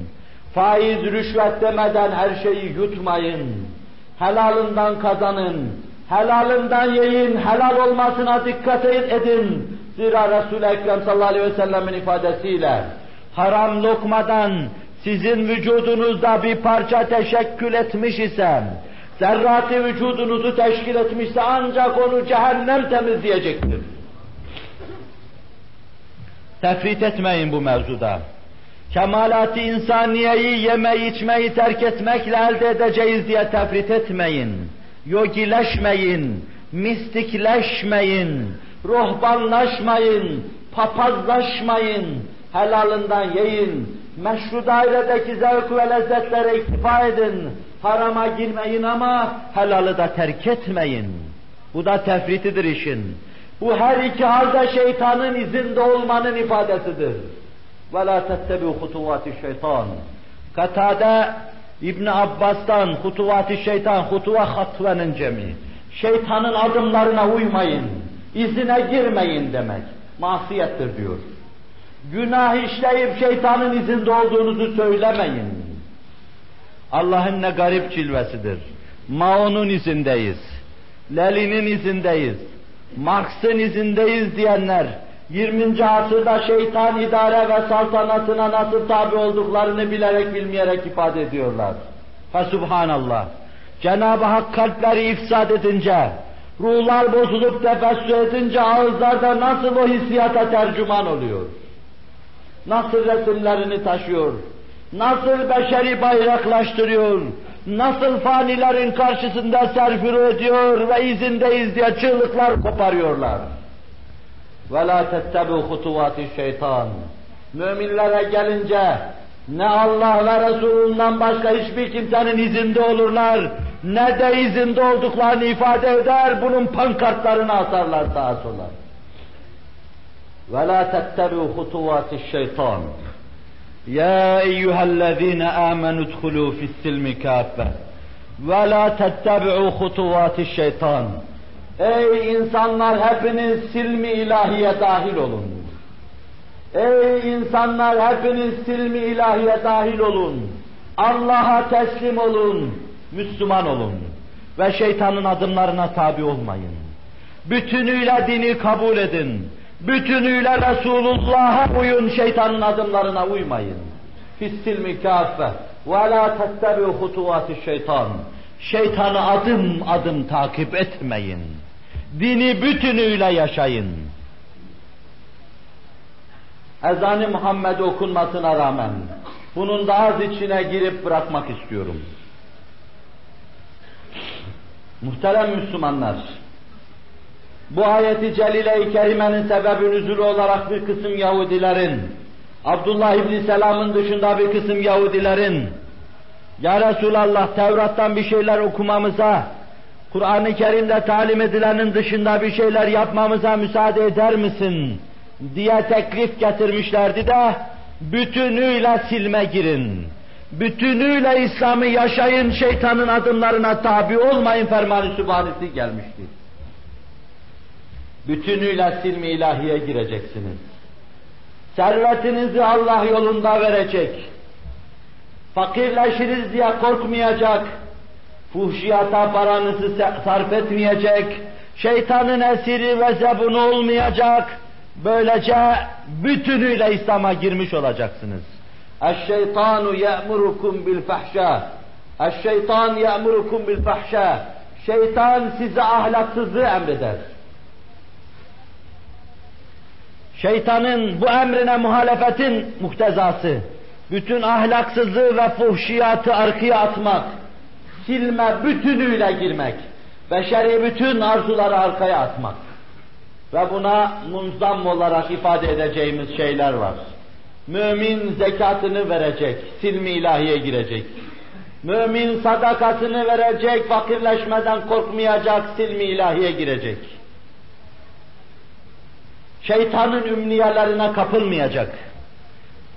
Faiz, rüşvet demeden her şeyi yutmayın. Helalından kazanın. Helalından yiyin, helal olmasına dikkat edin. Zira Resul-i Ekrem sallallahu aleyhi ve sellemin ifadesiyle haram lokmadan sizin vücudunuzda bir parça teşekkül etmiş ise, zerratı vücudunuzu teşkil etmişse ancak onu cehennem temizleyecektir. Tefrit etmeyin bu mevzuda. Kemalat-ı insaniyeyi yemeyi içmeyi terk etmekle elde edeceğiz diye tefrit etmeyin. Yogileşmeyin, mistikleşmeyin, ruhbanlaşmayın, papazlaşmayın, helalından yiyin, meşru dairedeki zevk ve lezzetlere iktifa edin, harama girmeyin ama helalı da terk etmeyin. Bu da tefritidir işin. Bu her iki halde şeytanın izinde olmanın ifadesidir. وَلَا تَتَّبِعُ خُطُوَاتِ şeytan. Katade İbn Abbas'tan hutuvat şeytan, hutuva hatvenin cemi. Şeytanın adımlarına uymayın, izine girmeyin demek. Masiyettir diyor. Günah işleyip şeytanın izinde olduğunuzu söylemeyin. Allah'ın ne garip cilvesidir. Mao'nun izindeyiz. Lenin'in izindeyiz. Marx'ın izindeyiz diyenler, 20. asırda şeytan idare ve saltanatına nasıl tabi olduklarını bilerek bilmeyerek ifade ediyorlar. Fesubhanallah. Cenab-ı Hak kalpleri ifsad edince, ruhlar bozulup tefessü edince ağızlarda nasıl o hissiyata tercüman oluyor? Nasıl resimlerini taşıyor? Nasıl beşeri bayraklaştırıyor? Nasıl fanilerin karşısında serfuru ediyor ve izindeyiz diye çığlıklar koparıyorlar. وَلَا تَتَّبُوا خُطُوَاتِ şeytan. Müminlere gelince ne Allah ve Resulünden başka hiçbir kimsenin izinde olurlar, ne de izinde olduklarını ifade eder, bunun pankartlarını asarlar sağa sola. وَلَا تَتَّبِعُوا خُطُوَاتِ الشَّيْطَانِ يَا اَيُّهَا الَّذ۪ينَ آمَنُوا ادْخُلُوا فِي السِّلْمِ كَافَّةً وَلَا تَتَّبِعُوا خُطُوَاتِ الشَّيْطَانِ Ey insanlar hepiniz silmi ilahiye dahil olun. Ey insanlar hepiniz silmi ilahiye dahil olun. Allah'a teslim olun. Müslüman olun. Ve şeytanın adımlarına tabi olmayın. Bütünüyle dini kabul edin. Bütünüyle Resulullah'a uyun, şeytanın adımlarına uymayın. Fissilmi kâfe ve lâ tettebi'u hutuvâti şeytan. Şeytanı adım adım takip etmeyin. Dini bütünüyle yaşayın. Ezan-ı Muhammed okunmasına rağmen bunun da az içine girip bırakmak istiyorum. Muhterem Müslümanlar, bu ayeti celile-i kerimenin sebebi nüzulü olarak bir kısım Yahudilerin, Abdullah İbni Selam'ın dışında bir kısım Yahudilerin, Ya Resulallah Tevrat'tan bir şeyler okumamıza, Kur'an-ı Kerim'de talim edilenin dışında bir şeyler yapmamıza müsaade eder misin? diye teklif getirmişlerdi de, bütünüyle silme girin. Bütünüyle İslam'ı yaşayın, şeytanın adımlarına tabi olmayın fermanı sübhanesi gelmişti. Bütünüyle silmi ilahiye gireceksiniz. Servetinizi Allah yolunda verecek. Fakirleşiriz diye korkmayacak. Fuhşiyata paranızı sarf etmeyecek. Şeytanın esiri ve zebunu olmayacak. Böylece bütünüyle İslam'a girmiş olacaksınız. Eşşeytanu ye'murukum bil fahşa. Eşşeytan ye'murukum bil fahşa. Şeytan size ahlaksızlığı emreder. Şeytanın bu emrine muhalefetin muhtezası, bütün ahlaksızlığı ve fuhşiyatı arkaya atmak, silme bütünüyle girmek, beşeri bütün arzuları arkaya atmak. Ve buna munzam olarak ifade edeceğimiz şeyler var. Mümin zekatını verecek, silmi ilahiye girecek. Mümin sadakasını verecek, fakirleşmeden korkmayacak, silmi ilahiye girecek şeytanın ümniyelerine kapılmayacak.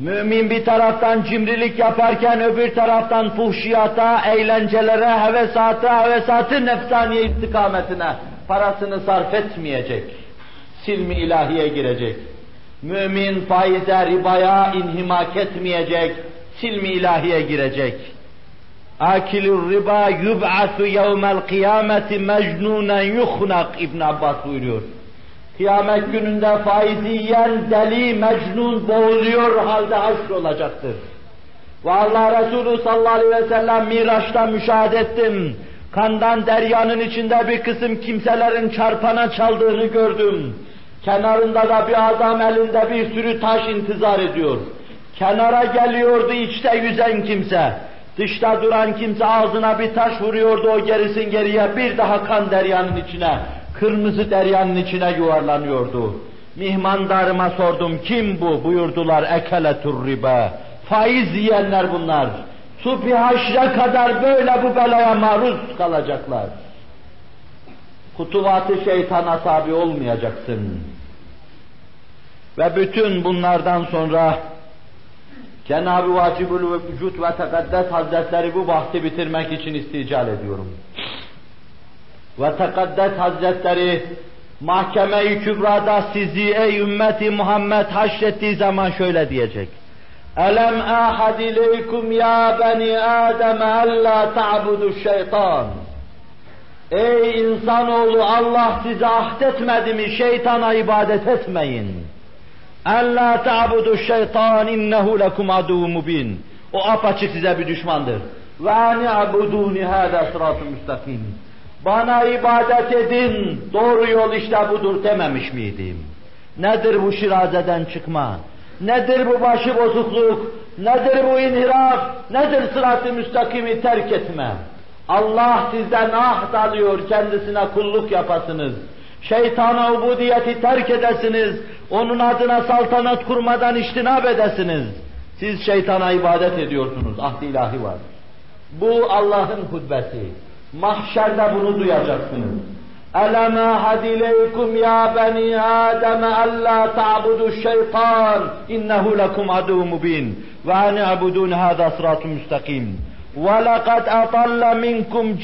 Mümin bir taraftan cimrilik yaparken öbür taraftan fuhşiyata, eğlencelere, hevesata, hevesatı nefsaniye istikametine parasını sarf etmeyecek. Silmi ilahiye girecek. Mümin faize, ribaya inhimak etmeyecek. Silmi ilahiye girecek. Akilur riba yub'asu yevmel kıyameti mecnunen yuhnak İbn Abbas buyuruyor. Kıyamet gününde faizi yiyen deli, mecnun boğuluyor halde haşr olacaktır. Ve Allah Resulü sallallahu aleyhi ve sellem Miraç'ta müşahede ettim. Kandan deryanın içinde bir kısım kimselerin çarpana çaldığını gördüm. Kenarında da bir adam elinde bir sürü taş intizar ediyor. Kenara geliyordu içte yüzen kimse. Dışta duran kimse ağzına bir taş vuruyordu o gerisin geriye bir daha kan deryanın içine kırmızı deryanın içine yuvarlanıyordu. Mihmandarıma sordum kim bu? Buyurdular ekeletur riba. Faiz yiyenler bunlar. Subhi haşre kadar böyle bu belaya maruz kalacaklar. Kutuvatı şeytana tabi olmayacaksın. Ve bütün bunlardan sonra Cenab-ı Vacibül Vücut ve Tekaddes Hazretleri bu bahsi bitirmek için istical ediyorum ve Tekaddes Hazretleri Mahkeme-i Kübra'da sizi ey ümmeti Muhammed haşrettiği zaman şöyle diyecek. Elem ahad ileykum ya beni Adem alla ta'budu şeytan. Ey insanoğlu Allah size ahdetmedi mi şeytana ibadet etmeyin. Alla ta'budu şeytan innehu lekum aduvun mubin. O apaçık size bir düşmandır. Ve ani abuduni hâdâ sıratı müstakim. Bana ibadet edin, doğru yol işte budur dememiş miydim? Nedir bu şirazeden çıkma? Nedir bu başı bozukluk? Nedir bu inhiraf? Nedir sırat-ı müstakimi terk etme? Allah sizden ahd alıyor kendisine kulluk yapasınız. Şeytana ubudiyeti terk edesiniz. Onun adına saltanat kurmadan iştinab edesiniz. Siz şeytana ibadet ediyorsunuz. Ahd ilahi var. Bu Allah'ın hutbesi. Mahşerde bunu duyacaksınız. Elema hadileykum ya beni Adem alla ta'budu şeytan innehu lekum adu mubin ve an abudun hada sıratun müstakim. Ve lekad atalla minkum.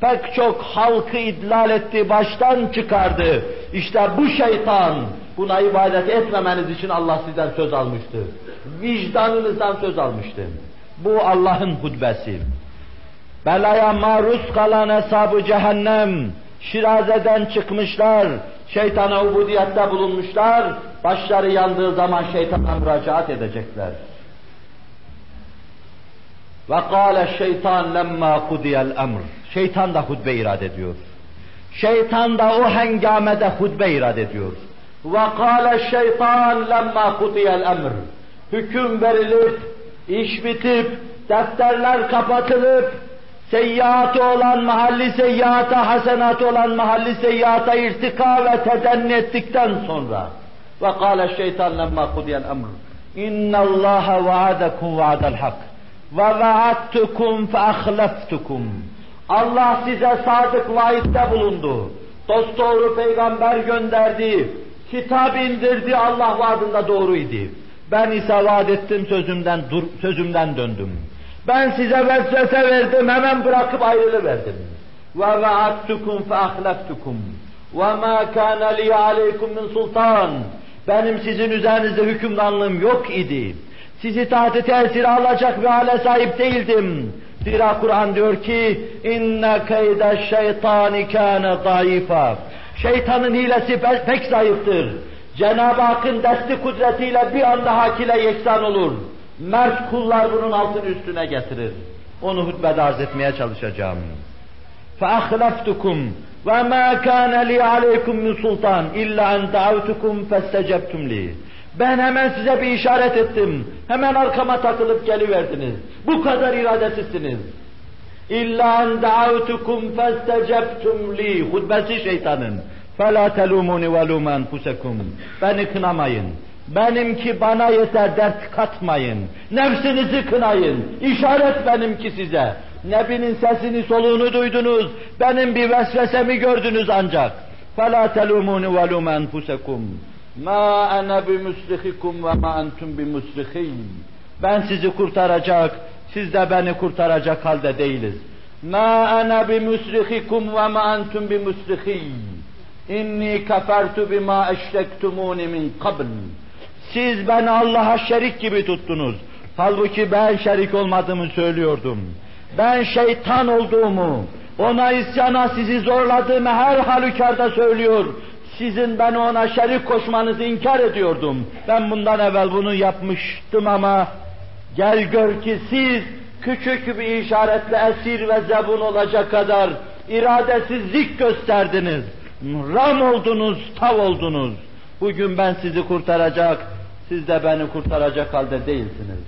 Pek çok halkı idlal etti, baştan çıkardı. İşte bu şeytan, buna ibadet etmemeniz için Allah sizden söz almıştı. Vicdanınızdan söz almıştı. Bu Allah'ın hutbesi. Belaya maruz kalan hesabı cehennem, şirazeden çıkmışlar, şeytana ubudiyette bulunmuşlar, başları yandığı zaman şeytana müracaat edecekler. Ve kâle şeytan lemma kudiyel emr. Şeytan da hutbe irad ediyor. Şeytan da o hengamede hutbe irad ediyor. Ve kâle şeytan lemma kudiyel emr. Hüküm verilip, iş bitip, defterler kapatılıp, seyyiatı olan mahalli seyyata, hasenatı olan mahalli seyyata irtika ve tedenni ettikten sonra ve kâle şeytan lemma kudiyel emr inna allaha vaadakum vaadel hak ve vaadtukum fe ahleftukum Allah size sadık vaidde bulundu. Dost doğru peygamber gönderdi. Kitap indirdi Allah vaadinde doğruydu. Ben ise vaat ettim sözümden dur, sözümden döndüm. Ben size vesvese verdim, hemen bırakıp ayrılıverdim. Ve vaattukum fe ahleftukum. Ve ma kana li aleykum min sultan. Benim sizin üzerinizde hükümranlığım yok idi. Sizi tahtı tesir alacak bir hale sahip değildim. Zira Kur'an diyor ki inne keyde şeytani kâne zayıfa. Şeytanın hilesi pek zayıftır. Cenab-ı Hakk'ın desti kudretiyle bir anda hakile yeksan olur. Mert kullar bunun altını üstüne getirir. Onu hutbede arz etmeye çalışacağım. فَأَخْلَفْتُكُمْ وَمَا كَانَ لِي عَلَيْكُمْ مِنْ سُلْطَانٍ اِلَّا اَنْ دَعَوْتُكُمْ فَاسْتَجَبْتُمْ لِي Ben hemen size bir işaret ettim. Hemen arkama takılıp geliverdiniz. Bu kadar iradesizsiniz. İlla en da'avtukum festecebtum li. Hutbesi şeytanın. فَلَا تَلُومُونِ وَلُومَ أَنْفُسَكُمْ Beni kınamayın. Benimki bana yeter dert katmayın. Nefsinizi kınayın. İşaret benimki size. Nebinin sesini soluğunu duydunuz. Benim bir vesvesemi gördünüz ancak. فَلَا تَلُومُونِ وَلُومَ أَنْفُسَكُمْ مَا أَنَا بِمُسْرِخِكُمْ وَمَا أَنْتُمْ بِمُسْرِخِينَ Ben sizi kurtaracak, siz de beni kurtaracak halde değiliz. مَا أَنَا بِمُسْرِخِكُمْ وَمَا أَنْتُمْ بِمُسْرِخِينَ İnni kefertu bima eşrektumuni min qabl. siz beni Allah'a şerik gibi tuttunuz. Halbuki ben şerik olmadığımı söylüyordum. Ben şeytan olduğumu, ona isyana sizi zorladığımı her halükarda söylüyor. Sizin beni ona şerik koşmanızı inkar ediyordum. Ben bundan evvel bunu yapmıştım ama gel gör ki siz küçük bir işaretle esir ve zebun olacak kadar iradesizlik gösterdiniz. Ram oldunuz, tav oldunuz. Bugün ben sizi kurtaracak, siz de beni kurtaracak halde değilsiniz.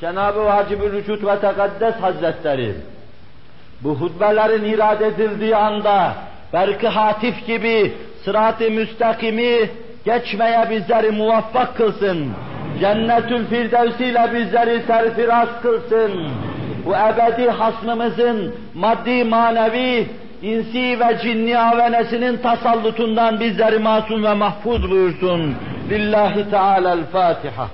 Cenab-ı Vacib-ül Vücud ve Tekaddes Hazretleri, bu hutbelerin irade edildiği anda, belki hatif gibi sırat-ı müstakimi geçmeye bizleri muvaffak kılsın. Cennetül Firdevsiyle bizleri serfiraz kılsın. Bu ebedi hasmımızın maddi manevi insi ve cinni avenesinin tasallutundan bizleri masum ve mahfuz buyursun. Lillahi Teala'l-Fatiha.